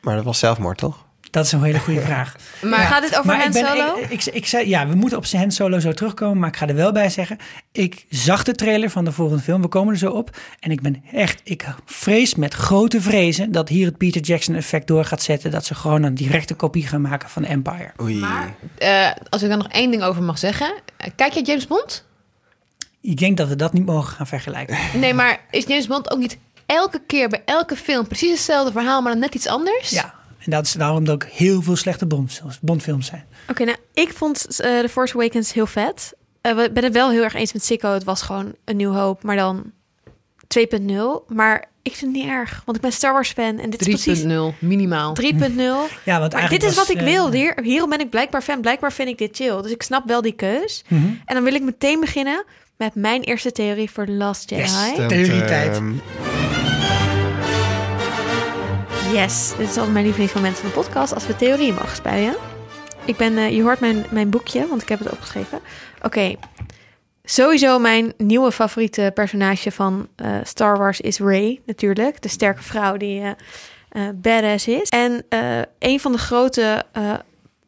D: Maar dat was zelfmoord, toch?
C: Dat is een hele goede vraag.
B: Maar
A: Gaat dit over
C: Maar
A: Han Solo?
C: Ik, ik, ik zei, ja, we moeten op zijn Han Solo zo terugkomen. Maar ik ga er wel bij zeggen. Ik zag de trailer van de volgende film. We komen er zo op. En ik ben echt, ik vrees met grote vrezen dat hier het Peter Jackson effect door gaat zetten. Dat ze gewoon een directe kopie gaan maken van Empire.
D: Oei.
B: eh, als ik daar nog één ding over mag zeggen. Eh, Kijk je James Bond?
C: Ik denk dat we dat niet mogen gaan vergelijken.
B: Nee, maar is James Bond ook niet elke keer bij elke film precies hetzelfde verhaal, maar dan net iets anders?
C: Ja, en dat is daarom dat ook heel veel slechte Bondfilms, Bondfilms zijn.
A: Oké, nou, ik vond eh The Force Awakens heel vet. Eh, we ben het wel heel erg eens met Sikko. Het was gewoon een nieuw hoop, maar dan 2.0. Maar ik vind het niet erg, want ik ben Star Wars fan. En dit is precies
B: 3.0 minimaal.
A: 3.0.
C: Ja, want
A: Maar
C: eigenlijk
A: dit is
C: was,
A: wat ik
C: eh,
A: wil. Hier, hierom ben ik blijkbaar fan. Blijkbaar vind ik dit chill. Dus ik snap wel die keus.
C: Mhm.
A: En dan wil ik meteen beginnen met mijn eerste theorie voor The Last Jedi.
C: Yes.
D: Tum,
C: Theorietijd.
D: tum.
A: Yes, dit is altijd mijn lievelingsmoment van de podcast als we theorieën mogen spuien. Ik ben, eh, je hoort mijn, mijn boekje, want ik heb het opgeschreven. Oké, sowieso mijn nieuwe favoriete personage van eh, Star Wars is Rey, natuurlijk. De sterke vrouw die eh, badass is. En een van de grote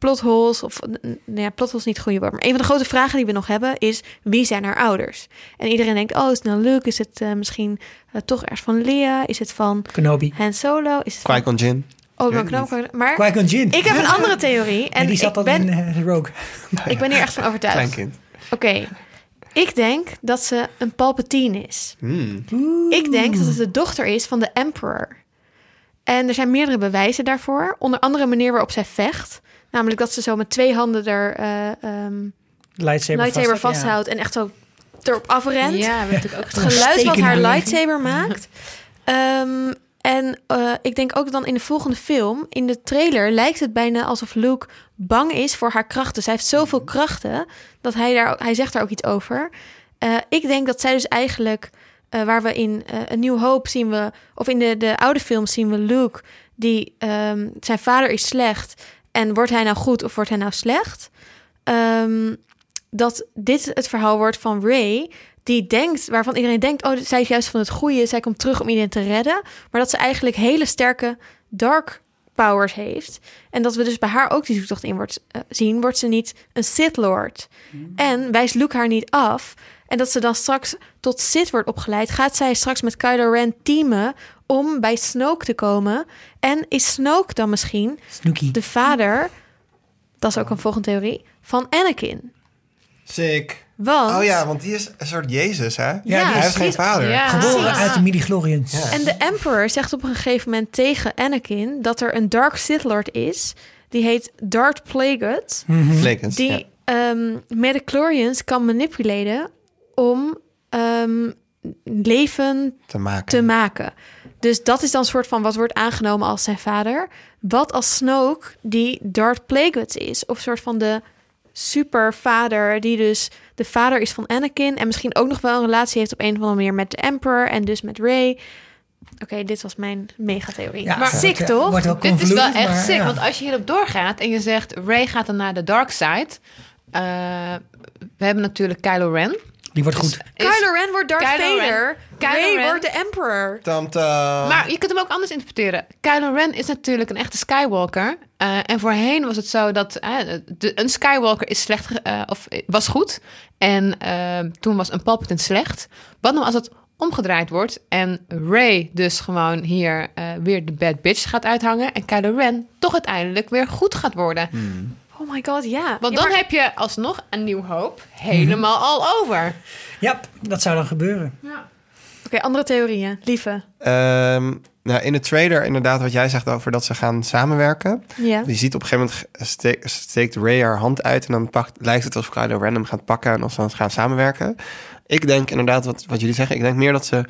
A: plotholes, of nou ja, plotholes is niet het goede woord, maar een van de grote vragen die we nog hebben is, wie zijn haar ouders? En iedereen denkt, oh, is het nou Luke? Is het eh, misschien eh, toch ergens van Leia? Is het van
C: Kenobi.
A: Han Solo? Is het
D: Qui-Gon Jinn.
A: Oh, Maar
C: Qui-Gon Jinn.
A: ik heb een andere theorie. En
C: En die zat
A: ik
C: al
A: ben,
C: in Rogue.
A: ik ben hier echt van overtuigd.
D: Kleinkind.
A: Oké. Ik denk dat ze een Palpatine is.
D: Hmm.
A: Ik denk dat het de dochter is van de Emperor. En er zijn meerdere bewijzen daarvoor. Onder andere manier waarop zij vecht. Namelijk dat ze zo met twee handen er eh ehm
C: Lightsaber,
A: lightsaber
C: vasthoudt, ja.
A: en echt zo erop afrent.
B: Ja, we natuurlijk ook
A: Het geluid wat haar lightsaber maakt. Ehm, en eh, ik denk ook dan in de volgende film, in de trailer, lijkt het bijna alsof Luke bang is voor haar krachten. Zij heeft zoveel krachten dat hij daar, hij zegt daar ook iets over. Eh, ik denk dat zij dus eigenlijk, eh, waar we in eh, Een Nieuw Hoop zien we, of in de, de oude films zien we Luke, die ehm, zijn vader is slecht. En wordt hij nou goed of wordt hij nou slecht? Ehm, dat dit het verhaal wordt van Ray, die denkt, waarvan iedereen denkt, oh, zij is juist van het goede, zij komt terug om iedereen te redden, maar dat ze eigenlijk hele sterke dark powers heeft. En dat we dus bij haar ook die zoektocht in wordt eh, zien, wordt ze niet een Sith Lord. En wijst Luke haar niet af. En dat ze dan straks tot Sith wordt opgeleid, gaat zij straks met Kylo Ren teamen om bij Snoke te komen en is Snoke dan misschien
C: Snooki.
A: de vader, dat is ook een volgende theorie, van Anakin.
D: Sick.
A: Want
D: Oh ja, want die is een soort Jezus, hè?
A: Ja,
D: hij heeft
A: precies.
D: geen vader.
B: Ja.
C: Geboren uit de midi-glorians.
D: Ja.
A: En de Emperor zegt op een gegeven moment tegen Anakin dat er een Dark Sith Lord is. Die heet Darth Plagueis.
D: Lekens,
A: Die
D: ja.
A: ehm midichlorians kan manipuleren om ehm, leven
D: te maken.
A: te maken. Dus dat is dan een soort van wat wordt aangenomen als zijn vader. Wat als Snoke die Darth Plagueis is. Of een soort van de supervader die dus de vader is van Anakin. En misschien ook nog wel een relatie heeft op een of andere manier met de Emperor en dus met Rey. Oké, dit was mijn megatheorie.
C: Ja,
A: maar sick
C: wordt,
A: toch?
C: Wordt wel
B: Dit is wel echt
C: maar,
B: sick,
C: ja.
B: want als je hierop doorgaat en je zegt Ray gaat dan naar de dark side. eh, we hebben natuurlijk Kylo Ren.
C: Die wordt goed.
B: Is-
A: Kylo Ren wordt Darth
B: Kylo Ren.
A: Vader.
B: Kylo
A: Rey
B: Ren.
A: wordt de Emperor.
D: Tam, tam.
B: Maar je kunt hem ook anders interpreteren. Kylo Ren is natuurlijk een echte Skywalker. Eh, en voorheen was het zo dat eh, de, een Skywalker is slecht, eh, of was goed. En toen was een Palpatine slecht. Wat nou als het omgedraaid wordt en Rey dus gewoon hier eh, weer de bad bitch gaat uithangen en Kylo Ren toch uiteindelijk weer goed gaat worden.
A: Oh my god, ja.
B: Want
A: Ja,
B: dan
A: maar-
B: heb je alsnog een nieuw hoop helemaal al over.
C: Ja, dat zou dan gebeuren.
A: Oké, andere theorieën. Lieve.
D: Ehm, nou, in de trailer inderdaad wat jij zegt over dat ze gaan samenwerken.
A: Ja.
D: Je ziet op een gegeven moment ste- steekt Ray haar hand uit... en dan pakt, lijkt het alsof Kylo Ren hem gaat pakken... en of ze dan gaan samenwerken. Ik denk inderdaad, wat, wat jullie zeggen... ik denk meer dat ze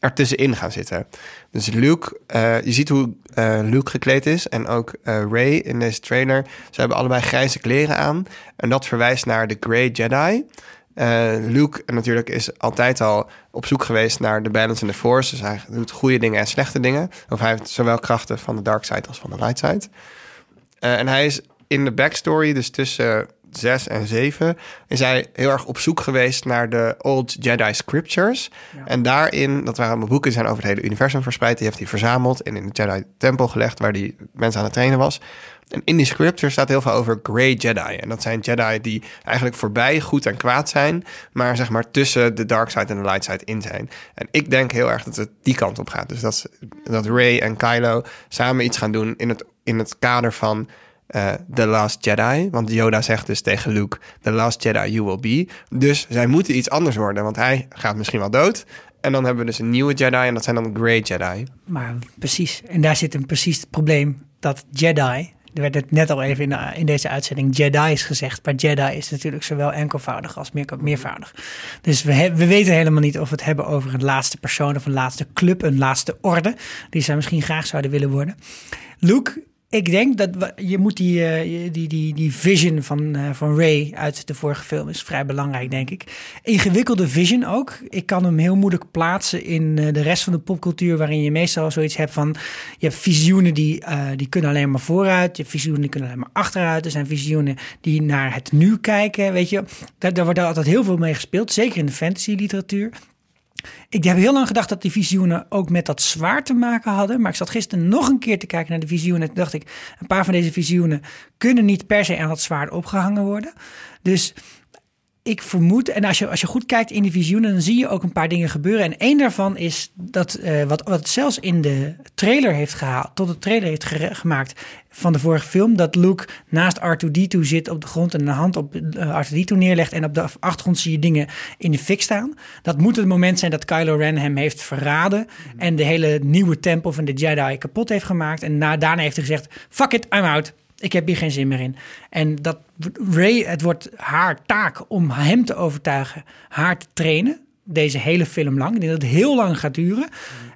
D: er tussenin gaan zitten. Dus Luke, eh, je ziet hoe eh, Luke gekleed is... en ook eh, Ray in deze trailer. Ze hebben allebei grijze kleren aan... en dat verwijst naar de Grey Jedi... Luke natuurlijk is altijd al op zoek geweest naar de balance in the force. Dus hij doet goede dingen en slechte dingen. Of hij heeft zowel krachten van de dark side als van de light side. En hij is in de backstory, dus tussen 6 en 7 is hij heel erg op zoek geweest naar de Old Jedi Scriptures. En daarin, dat waren allemaal boeken, die zijn over het hele universum verspreid. Die heeft hij verzameld en in de Jedi Tempel gelegd, waar hij mensen aan het trainen was. En in die scriptures staat heel veel over Grey Jedi. En dat zijn Jedi die eigenlijk voorbij goed en kwaad zijn, maar zeg maar tussen de dark side en de light side in zijn. En ik denk heel erg dat het die kant op gaat. Dus dat, dat Rey en Kylo samen iets gaan doen in het, in het kader van uh, The Last Jedi. Want Yoda zegt dus tegen Luke: The Last Jedi you will be. Dus zij moeten iets anders worden, want hij gaat misschien wel dood. En dan hebben we dus een nieuwe Jedi en dat zijn dan Grey Jedi.
C: Maar precies, en daar zit een precies het probleem dat Jedi. Er werd het net al even in, in deze uitzending Jedi is gezegd. Maar Jedi is natuurlijk zowel enkelvoudig als meer, meervoudig. Dus we, we weten helemaal niet of we het hebben over een laatste persoon of een laatste club, een laatste orde. Die zij misschien graag zouden willen worden. Luke ik denk dat je moet die, uh, die, die, die vision van, uh, van Ray uit de vorige film is vrij belangrijk, denk ik. Ingewikkelde vision ook. Ik kan hem heel moeilijk plaatsen in uh, de rest van de popcultuur, waarin je meestal zoiets hebt van: je hebt visioenen die, die kunnen alleen maar vooruit, je visioenen die kunnen alleen maar achteruit. Er zijn visioenen die naar het nu kijken. Weet je, daar, daar wordt altijd heel veel mee gespeeld, zeker in de fantasy literatuur. Ik heb heel lang gedacht dat die visioenen ook met dat zwaar te maken hadden. Maar ik zat gisteren nog een keer te kijken naar de visioenen. En toen dacht ik, een paar van deze visioenen kunnen niet per se aan dat zwaard opgehangen worden. Dus ik vermoed, en als je, als je goed kijkt in die visioenen, dan zie je ook een paar dingen gebeuren. En één daarvan is dat uh, wat, wat zelfs in de trailer heeft gehaald, tot de trailer heeft gemaakt van de vorige film, dat Luke naast R2D2 zit op de grond en een hand op uh, R2D2 neerlegt en op de achtergrond zie je dingen in de fik staan. Dat moet het moment zijn dat Kylo Ren hem heeft verraden en de hele nieuwe tempel van de Jedi kapot heeft gemaakt. En na, daarna heeft hij gezegd, fuck it, I'm out. Ik heb hier geen zin meer in. En dat Ray, het wordt haar taak om hem te overtuigen, haar te trainen. Deze hele film lang. Ik denk dat het heel lang gaat duren.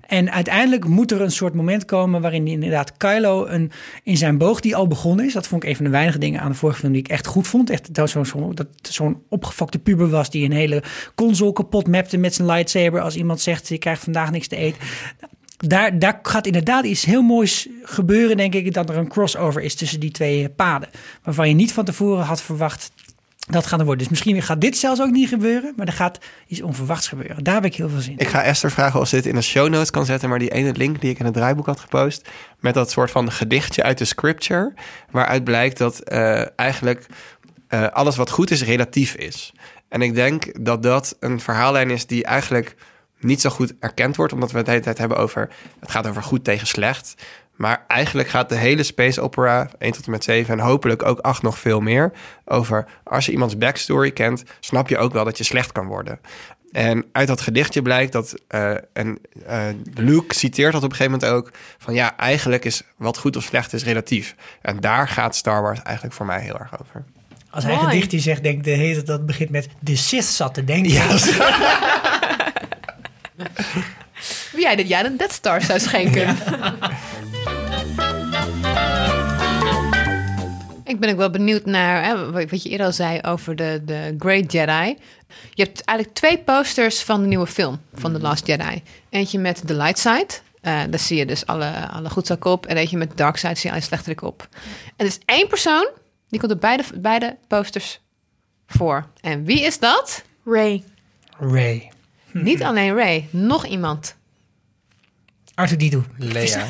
C: En uiteindelijk moet er een soort moment komen waarin inderdaad Kylo een, in zijn boog die al begonnen is. Dat vond ik een van de weinige dingen aan de vorige film die ik echt goed vond. Echt dat zo'n zo, zo'n opgefokte puber was die een hele console kapot mapte met zijn lightsaber. Als iemand zegt, je krijgt vandaag niks te eten daar, gaat inderdaad iets heel moois gebeuren, denk ik, dat er een crossover is tussen die twee paden. Waarvan je niet van tevoren had verwacht dat gaat er worden. Dus misschien gaat dit zelfs ook niet gebeuren, maar er gaat iets onverwachts gebeuren. Daar heb ik heel veel zin in.
D: Ik ga Esther vragen of ze dit in de show notes kan zetten, maar die ene link die ik in het draaiboek had gepost, met dat soort van gedichtje uit de scripture, waaruit blijkt dat uh, eigenlijk uh, alles wat goed is relatief is. En ik denk dat dat een verhaallijn is die eigenlijk niet zo goed erkend wordt, omdat we het de hele tijd hebben over het gaat over goed tegen slecht. Maar eigenlijk gaat de hele space opera 1 tot en met 7 en hopelijk ook 8 nog veel meer over als je iemands backstory kent, snap je ook wel dat je slecht kan worden. En uit dat gedichtje blijkt dat, uh, en uh, Luke citeert dat op een gegeven moment ook, van ja, eigenlijk is wat goed of slecht is relatief. En daar gaat Star Wars eigenlijk voor mij heel erg over.
C: Als hij een gedichtje zegt, denk ik de hele dat begint met de Sith zat te denken. Ja.
B: Wie jij dit jaar een Death Star zou schenken. Ik ben ook wel benieuwd naar hè, wat je eerder al zei over de, de Great Jedi. Je hebt eigenlijk twee posters van de nieuwe film van The Last Jedi. Eentje met The Light Side. Uh, daar zie je dus alle, alle goedzak op. En eentje met de Dark Side zie je alle slechterik op. En er is één persoon, die komt op beide, beide posters voor. En wie is dat?
A: Ray.
C: Ray.
B: Niet alleen Ray, nog iemand.
C: Arthur Dito.
D: Lea.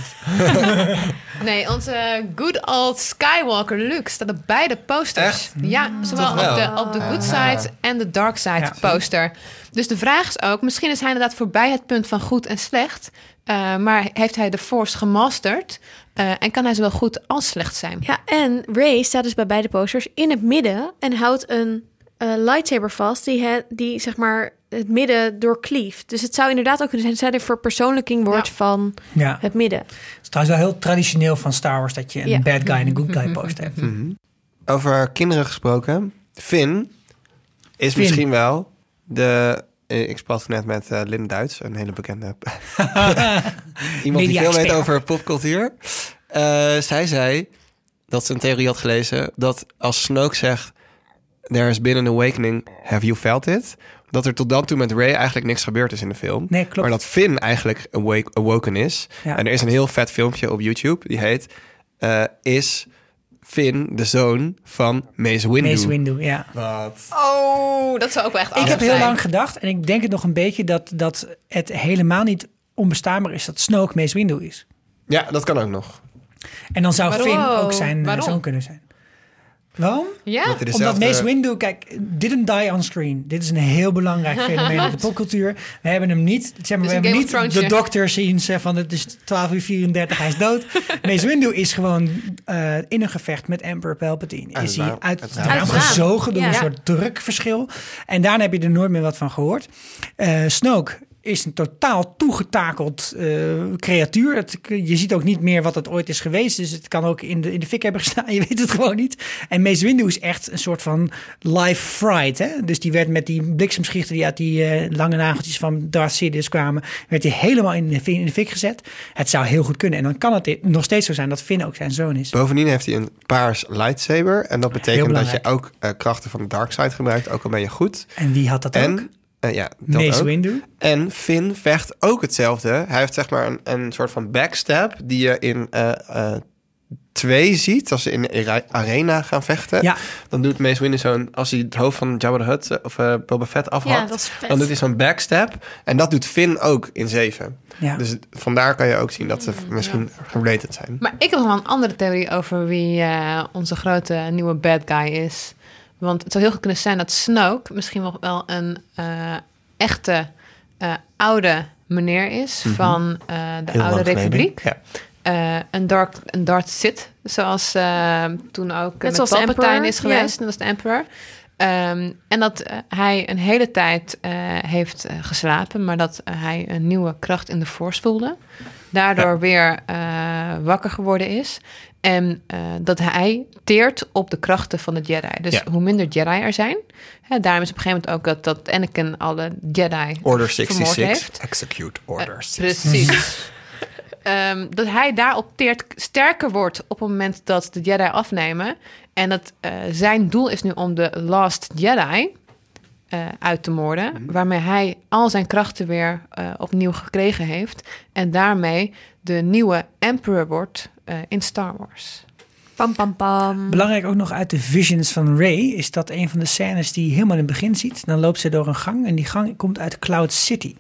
B: nee, onze good old Skywalker Luke staat op beide posters.
D: Echt?
B: Ja, zowel op de, op de good side en de dark side poster. Dus de vraag is ook, misschien is hij inderdaad voorbij het punt van goed en slecht. Uh, maar heeft hij de Force gemasterd? Uh, en kan hij zowel goed als slecht zijn?
A: Ja, en Ray staat dus bij beide posters in het midden en houdt een uh, lightsaber vast die, he, die zeg maar het midden doorklieft. Dus het zou inderdaad ook kunnen zijn dat hij verpersoonlijking wordt ja. van
C: ja.
A: het midden.
C: Het is trouwens wel heel traditioneel van Star Wars dat je een ja. bad guy en een good guy post hebt.
D: Mm -hmm. Over kinderen gesproken, Finn is Finn. misschien wel de ik sprak net met uh, Lynn Duits, een hele bekende iemand die veel weet over popcultuur. Uh, zij zei dat ze een theorie had gelezen dat als Snoke zegt There has been an awakening, have you felt it? Dat er tot dan toe met Ray eigenlijk niks gebeurd is in de film.
C: Nee, klopt.
D: Maar dat Finn eigenlijk awake, awoken is.
C: Ja.
D: En er is een heel vet filmpje op YouTube, die heet... Uh, is Finn de zoon van Mace Windu.
C: Mace Windu, ja.
D: Wat?
B: Oh, dat zou ook wel echt
C: Ik heb heel
B: zijn.
C: lang gedacht, en ik denk het nog een beetje, dat, dat het helemaal niet onbestaanbaar is dat Snoke Mace Windu is.
D: Ja, dat kan ook nog.
C: En dan zou
B: Waarom?
C: Finn ook zijn eh,
B: Waarom?
C: zoon kunnen zijn. Waarom?
B: Ja?
C: Omdat
D: dezelfde-
C: Mace Windu, kijk, didn't die on screen. Dit is een heel belangrijk fenomeen in de popcultuur. We hebben hem niet, zeg maar, we hebben niet
B: Thrones,
C: de dokter zien ze van het is 12 uur 34, hij is dood. Mace Windu is gewoon eh, in een gevecht met Emperor Palpatine. Is hij uit het raam gezogen door
A: Ja.
C: een soort drukverschil. En daarna heb je er nooit meer wat van gehoord. Eh, Snoke is een totaal toegetakeld eh, creatuur. Het, je ziet ook niet meer wat het ooit is geweest. Dus het kan ook in de, in de fik hebben gestaan. Je weet het gewoon niet. En Mace Windu is echt een soort van live fried. Hè? Dus die werd met die bliksemschichten die uit die eh, lange nageltjes van Darth Sidious kwamen... werd hij helemaal in de, fik- in de fik gezet. Het zou heel goed kunnen. En dan kan het nog steeds zo zijn dat Finn ook zijn zoon is.
D: Bovendien heeft hij een paars lightsaber. En dat betekent dat je ook eh, krachten van de dark side gebruikt. Ook al ben je goed.
C: En wie had dat ook?
D: En, eh, ja, dat
C: Mace
D: ook.
C: Windu.
D: En Finn vecht ook hetzelfde. Hij heeft zeg maar een, een soort van backstab die je in eh, eh, twee ziet. Als ze in de arena gaan vechten.
C: Ja.
D: Dan doet Mace Windu zo'n... Als hij het hoofd van Jabba the Hutt eh, of Boba Fett afhakt...
A: Ja, dat is vet.
D: dan doet hij zo'n backstab. En dat doet Finn ook in zeven.
C: Ja.
D: Dus vandaar kan je ook zien dat ze misschien related zijn.
B: Maar ik heb nog wel een andere theorie over wie eh, onze grote nieuwe bad guy is. Want het zou heel goed kunnen zijn dat Snoke misschien nog wel een eh, echte eh, oude meneer is van eh, de
D: Heel
B: Oude. Republiek.
D: Ja.
B: Eh, een, dark, een Darth Sith, zoals toen ook met Palpatine is geweest.
A: ja.
B: Dat is de Emperor. Ehm, en dat hij een hele tijd eh, heeft geslapen, maar dat hij een nieuwe kracht in de Force voelde. Daardoor weer eh, wakker geworden is. En eh, dat hij teert op de krachten van de Jedi. Dus
D: Ja.
B: hoe minder Jedi er zijn. Hè, daarom is op een gegeven moment ook dat, dat Anakin alle Jedi
D: Order
B: vermoord
D: 66.
B: heeft.
D: Execute
B: Eh,
D: Order 66.
B: Precies. Ehm, dat hij daarop teert sterker wordt op het moment dat de Jedi afnemen. En dat eh, zijn doel is nu om de Last Jedi eh, uit te moorden.
D: Mhm.
B: Waarmee hij al zijn krachten weer eh, opnieuw gekregen heeft. En daarmee de nieuwe Emperor wordt eh, in Star Wars.
A: Pam, pam, pam.
C: Belangrijk ook nog uit de visions van Ray is dat een van de scènes die je helemaal in het begin ziet. Dan loopt ze door een gang en die gang komt uit Cloud City.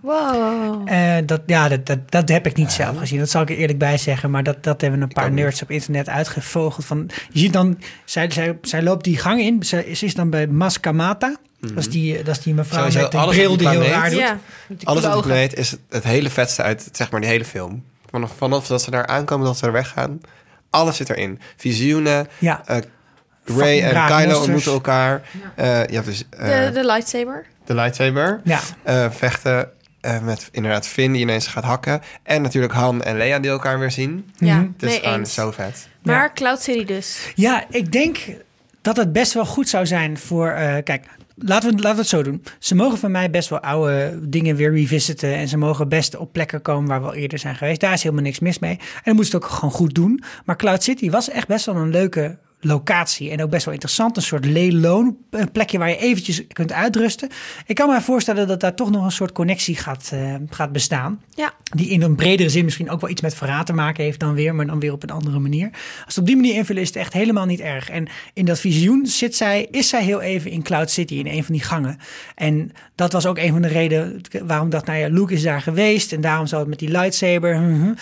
A: Wow.
C: Eh, dat, ja, dat, dat, dat heb ik niet zelf gezien. Dat zal ik er eerlijk bij zeggen. Maar dat, dat hebben een paar nerds op internet uitgevogeld. Van, je ziet dan, zij, zij, zij loopt die gang in. Ze, ze is dan bij Maskamata. Dat, is die, dat is die mevrouw
D: Sowieso
C: met die
D: alles
C: bril
D: op die
C: heel raar doet.
A: Ja.
D: Alles op de planeet is het, het hele vetste uit zeg maar, die hele film. Vanaf, vanaf dat ze daar aankomen, dat ze er weggaan. Alles zit erin. Visioenen.
C: Ja.
D: eh, Ray en Kylo
C: monsters.
D: ontmoeten elkaar. Eh, ja, dus, eh,
A: De, de lightsaber.
D: de lightsaber.
C: Ja.
D: Eh, vechten eh, met inderdaad Finn die ineens gaat hakken. En natuurlijk Han en Leia die elkaar weer zien.
A: Ja,
C: Mhm.
D: Het is
A: nee,
D: gewoon
A: eens.
D: zo vet.
A: Maar Cloud City dus.
C: Ja, ik denk dat het best wel goed zou zijn voor. eh, kijk, laten we, laten we het zo doen. Ze mogen van mij best wel oude dingen weer revisiten. En ze mogen best op plekken komen waar we al eerder zijn geweest. Daar is helemaal niks mis mee. En dan moeten ze het ook gewoon goed doen. Maar Cloud City was echt best wel een leuke locatie. En ook best wel interessant. Een soort een plekje waar je eventjes kunt uitrusten. Ik kan me voorstellen dat daar toch nog een soort connectie gaat, eh, gaat bestaan.
A: Ja.
C: Die in een bredere zin misschien ook wel iets met verraad te maken heeft dan weer, maar dan weer op een andere manier. Als het op die manier invullen is het echt helemaal niet erg. En in dat visioen zit zij, is zij heel even in Cloud City, in een van die gangen. En dat was ook een van de redenen waarom dacht, nou ja, Luke is daar geweest en daarom zou het met die lightsaber. mhm.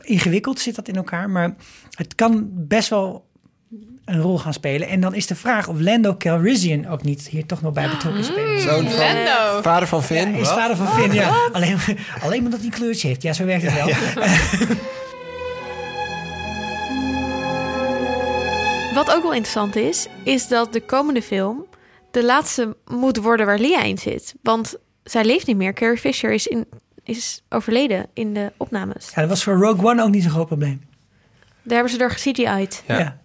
C: Ingewikkeld zit dat in elkaar, maar het kan best wel een rol gaan spelen. En dan is de vraag of Lando Calrissian ook niet hier toch nog bij betrokken spelen.
D: Zoon van,
B: Lando.
D: vader van Finn.
C: Is vader van Finn, ja. Alleen, alleen omdat hij een kleurtje heeft. Ja, zo werkt het wel.
A: Wat ook wel interessant is, is dat de komende film de laatste moet worden waar Lia in zit. Want zij leeft niet meer. Carrie Fisher is, in, is overleden in de opnames.
C: Ja, dat was voor Rogue One ook niet zo'n groot probleem.
A: Daar hebben ze door gecgi'd.
D: Ja.
C: Ja.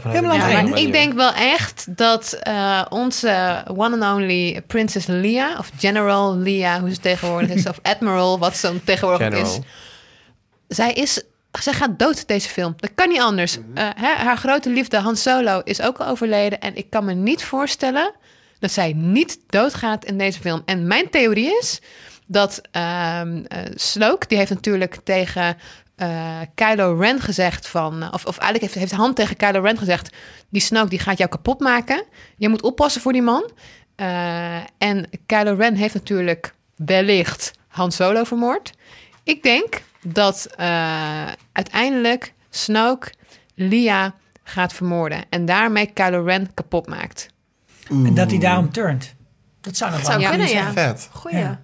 C: Helemaal aan het
B: ik denk wel echt dat eh, onze one and only Princess Leia, of General Leia, hoe ze tegenwoordig is, of Admiral, wat ze dan tegenwoordig is. Zij is, zij gaat dood deze film. Dat kan niet anders. Eh, hè, haar grote liefde Han Solo is ook al overleden en ik kan me niet voorstellen dat zij niet doodgaat in deze film. En mijn theorie is dat ehm eh, Snoke, die heeft natuurlijk tegen eh, Kylo Ren gezegd van... Of, of eigenlijk heeft, heeft Han tegen Kylo Ren gezegd... die Snoke die gaat jou kapot maken. Je moet oppassen voor die man. Eh, en Kylo Ren heeft natuurlijk wellicht Han Solo vermoord. Ik denk dat eh, uiteindelijk Snoke Lia gaat vermoorden. En daarmee Kylo Ren kapot maakt.
C: En dat hij daarom turnt. Dat zou nog wel
A: kunnen,
C: zijn.
A: ja.
D: Vet.
A: Goeie.
C: Ja.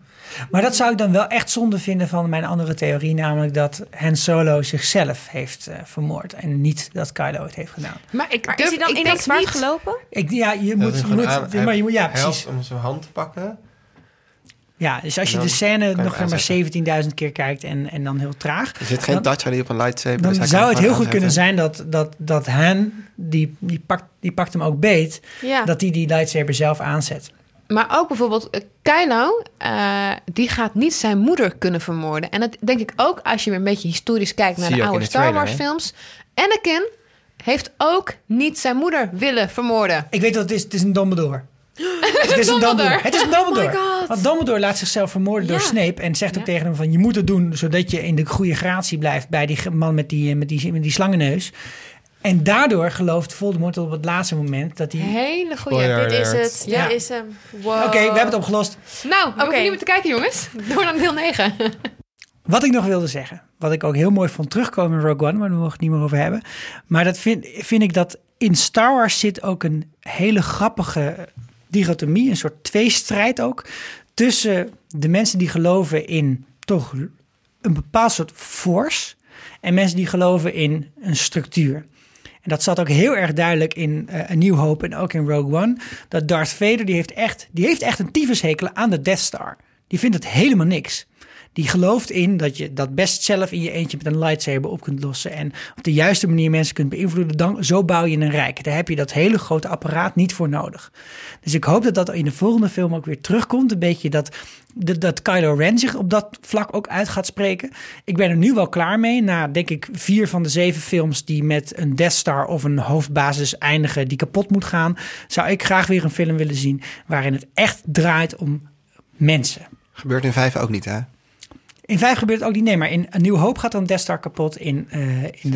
C: Maar dat zou ik dan wel echt zonde vinden van mijn andere theorie, namelijk dat Han Solo zichzelf heeft eh, vermoord en niet dat Kylo het heeft gedaan.
B: Maar ik
A: Maar
B: durf,
A: is hij dan
B: ik
A: in dat zwaard
B: niet-
A: gelopen?
C: Ik, ja, je
D: Dat
C: moet,
D: is
C: je moet,
D: aan-
C: maar je moet, ja, precies.
D: om zijn hand te pakken.
C: Ja, dus als je de scène nog maar
D: aanzetten.
C: 17.000 keer kijkt en, en dan heel traag,
D: Er zit geen touch ID op een lightsaber.
C: dan
D: dus
C: zou het heel goed kunnen zijn dat, dat, dat Han, die, die, pakt, die pakt hem ook beet,
A: Ja.
C: dat hij die lightsaber zelf aanzet.
B: Maar ook bijvoorbeeld eh, Kylo, eh, die gaat niet zijn moeder kunnen vermoorden. En dat denk ik ook als je weer een beetje historisch kijkt naar
D: Zie
B: de oude
D: de
B: Star
D: trailer,
B: Wars films. Anakin heeft ook niet zijn moeder willen vermoorden.
C: Ik weet wat het is, het is een Dumbledore. Het is een Dumbledore. Het is een Dumbledore.
A: Oh God.
C: Want Dumbledore laat zichzelf vermoorden door. Snape en zegt ook
B: Ja.
C: tegen hem van je moet het doen zodat je in de goede gratie blijft bij die man met die, met die, met die slangenneus. En daardoor gelooft Voldemort op het laatste moment dat hij...
B: Hele goede.
A: Dit is het.
B: Ja.
A: Dit is hem. Wow.
C: Oké, we hebben het opgelost.
B: Nou, we
A: Oké.
B: hoeven niet meer te kijken, jongens. Door naar deel 9.
C: Wat ik nog wilde zeggen, wat ik ook heel mooi vond terugkomen in Rogue One, maar daar mogen we het niet meer over hebben. Maar dat vind, vind ik dat in Star Wars zit ook een hele grappige dichotomie, een soort tweestrijd ook, tussen de mensen die geloven in toch een bepaald soort force en mensen die geloven in een structuur. En dat zat ook heel erg duidelijk in eh een Nieuw Hoop en ook in Rogue One. Dat Darth Vader, die heeft echt, die heeft echt een tyfushekel aan de Death Star. Die vindt het helemaal niks. Die gelooft in dat je dat best zelf in je eentje met een lightsaber op kunt lossen. En op de juiste manier mensen kunt beïnvloeden. Dan, zo bouw je een rijk. Daar heb je dat hele grote apparaat niet voor nodig. Dus ik hoop dat dat in de volgende film ook weer terugkomt. Een beetje dat, dat, Kylo Ren zich op dat vlak ook uit gaat spreken. Ik ben er nu wel klaar mee. Na denk ik vier van de zeven films die met een Death Star of een hoofdbasis eindigen die kapot moet gaan. Zou ik graag weer een film willen zien waarin het echt draait om mensen.
D: Gebeurt in vijf ook niet, hè?
C: In 5 gebeurt het ook niet. Nee, maar in A New Hope gaat dan Death Star kapot. In, eh, in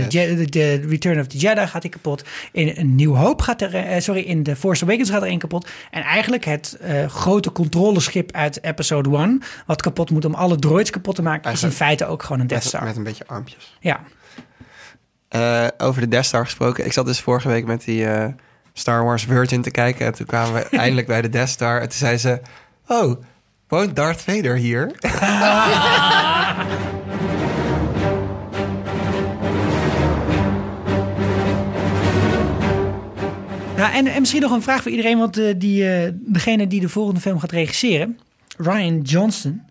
C: de, Return of the Jedi gaat hij kapot. In A New Hope gaat er... eh, sorry, in The Force Awakens gaat er één kapot. En eigenlijk het eh, grote controleschip uit episode 1... wat kapot moet om alle droids kapot te maken... is in feite ook gewoon een Death
D: Met,
C: Star.
D: met een beetje armpjes.
C: Ja.
D: Over de Death Star gesproken. Ik zat dus vorige week met die Star Wars Virgin te kijken. En toen kwamen we eindelijk bij de Death Star. En toen zei ze... Oh, woont Darth Vader hier?
C: Nou, en, en misschien nog een vraag voor iedereen... want eh, die, eh, degene die de volgende film gaat regisseren... Ryan Johnson...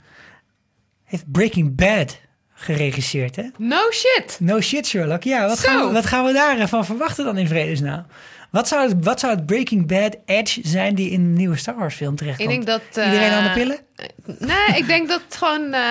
C: heeft Breaking Bad geregisseerd, hè?
B: No shit.
C: No shit, Sherlock. Ja, wat, gaan we, wat gaan we daarvan verwachten dan in vredesnaam? Wat zou, het, wat zou het Breaking Bad edge zijn die in de nieuwe Star Wars film
B: Ik
C: terechtkomt?
B: denk dat... eh,
C: Iedereen aan de pillen?
B: Nee, ik denk dat gewoon eh,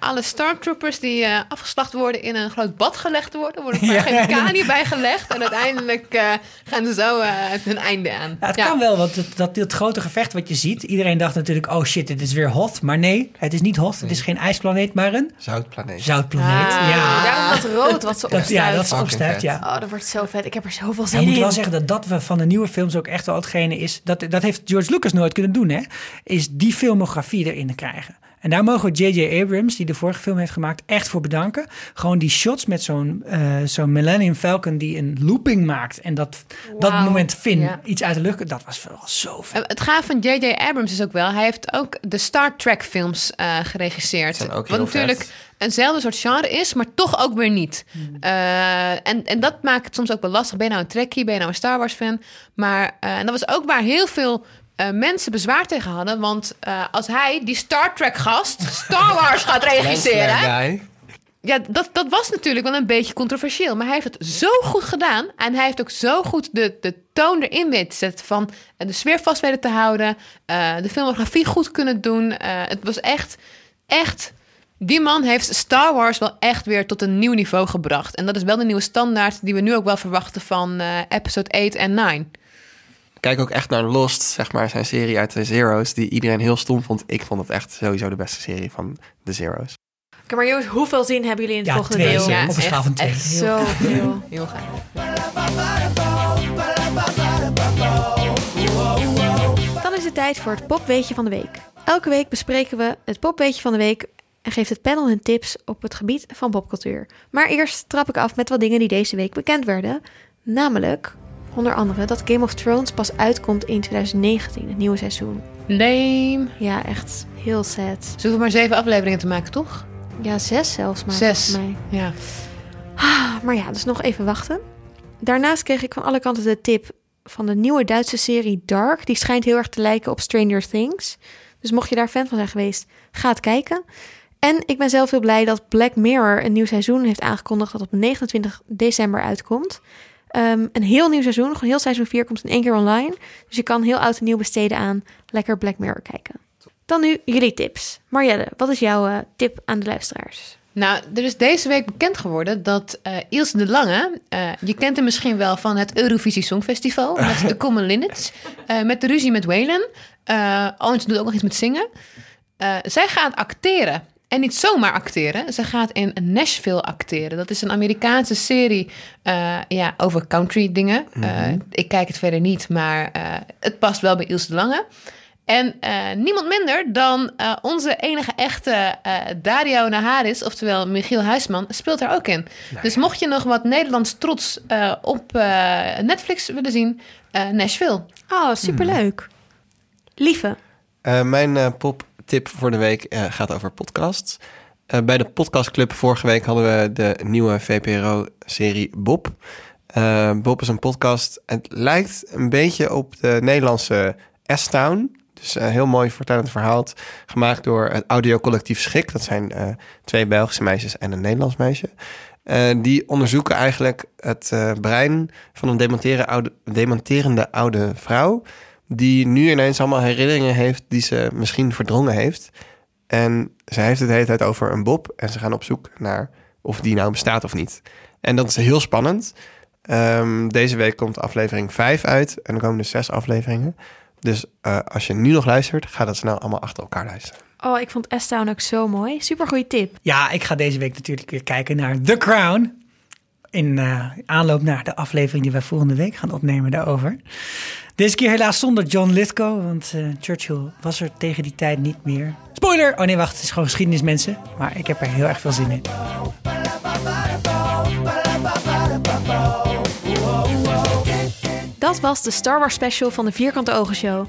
B: alle stormtroopers die eh, afgeslacht worden in een groot bad gelegd worden. worden er maar
C: Ja.
B: chemicaliën bij gelegd. En uiteindelijk eh, gaan ze zo eh, hun einde aan.
C: Ja, het
B: Ja.
C: kan wel, want het, dat, dat grote gevecht wat je ziet... Iedereen dacht natuurlijk, oh shit, dit is weer hot. Maar nee, het is niet hot. Het is geen ijsplaneet, maar een
D: Zoutplaneet.
C: zoutplaneet.
A: Ah,
C: ja.
A: Daarom dat rood wat ze
C: Dat,
A: opstuit.
C: ja, dat opstuit,
D: vet.
C: ja.
A: Oh, dat wordt zo vet. Ik heb er zoveel
C: Ja,
A: zin
C: ik moet
A: in.
C: wel zeggen dat dat we van de nieuwe films ook echt wel hetgene is. Dat, dat heeft George Lucas nooit kunnen doen, hè? Is die filmografie erin te krijgen. En daar mogen we J.J. Abrams, die de vorige film heeft gemaakt, echt voor bedanken. Gewoon die shots met zo'n eh, zo'n Millennium Falcon die een looping maakt. En dat, dat moment Finn
B: Ja.
C: iets uit de lucht. Dat was wel zo vet.
B: Eh, Het gaaf van J.J. Abrams is ook wel, hij heeft ook de Star Trek films eh, geregisseerd.
D: Zijn ook
B: Wat natuurlijk
D: vet.
B: eenzelfde soort genre is, maar toch ook weer niet. Eh, en, en dat maakt het soms ook wel lastig. Ben je nou een Trekkie, ben je nou een Star Wars fan? Maar eh, en dat was ook waar heel veel eh, mensen bezwaar tegen hadden. Want eh, als hij, die Star Trek gast, Star Wars gaat regisseren... Ja, dat, dat was natuurlijk wel een beetje controversieel. Maar hij heeft het zo goed gedaan. En hij heeft ook zo goed de, de toon erin weten te zetten. Van eh, de sfeer vast weten te houden. de filmografie goed kunnen doen. Het was echt, echt... Die man heeft Star Wars wel echt weer tot een nieuw niveau gebracht. En dat is wel de nieuwe standaard die we nu ook wel verwachten van episode 8 en 9.
D: Kijk ook echt naar Lost, zeg maar, zijn serie uit de Zero's, die iedereen heel stom vond. Ik vond het echt sowieso de beste serie van de Zero's.
A: Oké, maar jongens, hoeveel zin hebben jullie in het
C: Ja,
A: volgende
C: twee.
A: deel?
C: Ja, op een schaal van twee.
B: Echt
A: Zo veel.
B: Heel gaaf.
A: Dan is het tijd voor het popweetje van de week. Elke week bespreken we het popweetje van de week en geeft het panel hun tips op het gebied van popcultuur. Maar eerst trap ik af met wat dingen die deze week bekend werden. Namelijk, onder andere, dat Game of Thrones pas uitkomt in 2019, het nieuwe seizoen.
B: Lame.
A: Ja, echt heel sad.
B: Ze hoeven maar zeven afleveringen te maken, toch?
A: Ja, zes zelfs maar.
B: Zes.
A: mij.
B: Ja.
A: Ah, Maar ja, dus nog even wachten. Daarnaast kreeg ik van alle kanten de tip van de nieuwe Duitse serie Dark. Die schijnt heel erg te lijken op Stranger Things. Dus mocht je daar fan van zijn geweest, ga het kijken. En ik ben zelf heel blij dat Black Mirror een nieuw seizoen heeft aangekondigd dat op 29 december uitkomt. Ehm, een heel nieuw seizoen, gewoon heel seizoen 4 komt in één keer online. Dus je kan heel oud en nieuw besteden aan lekker Black Mirror kijken. Dan nu jullie tips. Marielle, wat is jouw eh, tip aan de luisteraars?
B: Nou, er is deze week bekend geworden dat eh Ilse de Lange, eh, je kent hem misschien wel van het Eurovisie Songfestival met de Common Linnets, eh, met de ruzie met Waylon. En ze doet ook nog iets met zingen. Eh, zij gaat acteren. En niet zomaar acteren. Ze gaat in Nashville acteren. Dat is een Amerikaanse serie eh, ja, over country dingen. Eh, ik kijk het verder niet, maar eh, het past wel bij Ilse de Lange. En eh, niemand minder dan eh, onze enige echte eh, Dario Naharis, oftewel Michiel Huisman, speelt daar ook in. Dus mocht je nog wat Nederlands trots eh, op eh, Netflix willen zien, eh, Nashville.
A: Oh, superleuk. Lieve,
D: Eh, mijn eh, poptip voor de week eh, gaat over podcasts. Eh, bij de podcastclub vorige week hadden we de nieuwe VPRO-serie Bob. Eh, Bob is een podcast. Het lijkt een beetje op de Nederlandse S-Town. Dus heel mooi vertellend verhaal. Gemaakt door het audiocollectief Schik. Dat zijn twee Belgische meisjes en een Nederlands meisje. Die onderzoeken eigenlijk het brein van een dementeren oude, dementerende oude vrouw. Die nu ineens allemaal herinneringen heeft die ze misschien verdrongen heeft. En ze heeft het de hele tijd over een Bob. En ze gaan op zoek naar of die nou bestaat of niet. En dat is heel spannend. Ehm, deze week komt aflevering 5 uit. En er komen dus zes afleveringen. Dus eh, als je nu nog luistert, ga dat snel allemaal achter elkaar luisteren.
A: oh, ik vond S-Town ook zo mooi. Super goede tip.
C: Ja, ik ga deze week natuurlijk weer kijken naar The Crown. In eh, aanloop naar de aflevering die wij volgende week gaan opnemen daarover. Deze keer helaas zonder John Lithgow, want eh, Churchill was er tegen die tijd niet meer. Spoiler! Oh nee, wacht, het is gewoon geschiedenis, mensen. Maar ik heb er heel erg veel zin in.
A: Dat was de Star Wars special van de Vierkante Ogen Show.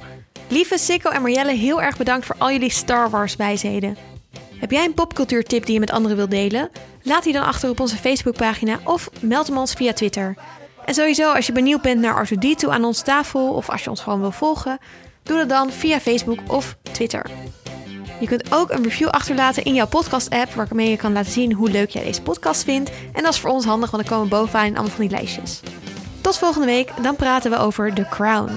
A: Lieve Sikko en Marjelle, heel erg bedankt voor al jullie Star Wars wijsheden. Heb jij een popcultuurtip die je met anderen wilt delen? Laat die dan achter op onze Facebookpagina of meld hem ons via Twitter. En sowieso, als je benieuwd bent naar R2D2 aan ons tafel of als je ons gewoon wil volgen, doe dat dan via Facebook of Twitter. Je kunt ook een review achterlaten in jouw podcast-app, waarmee je kan laten zien hoe leuk jij deze podcast vindt. En dat is voor ons handig, want dan komen we bovenaan in allemaal van die lijstjes. Tot volgende week, dan praten we over The Crown.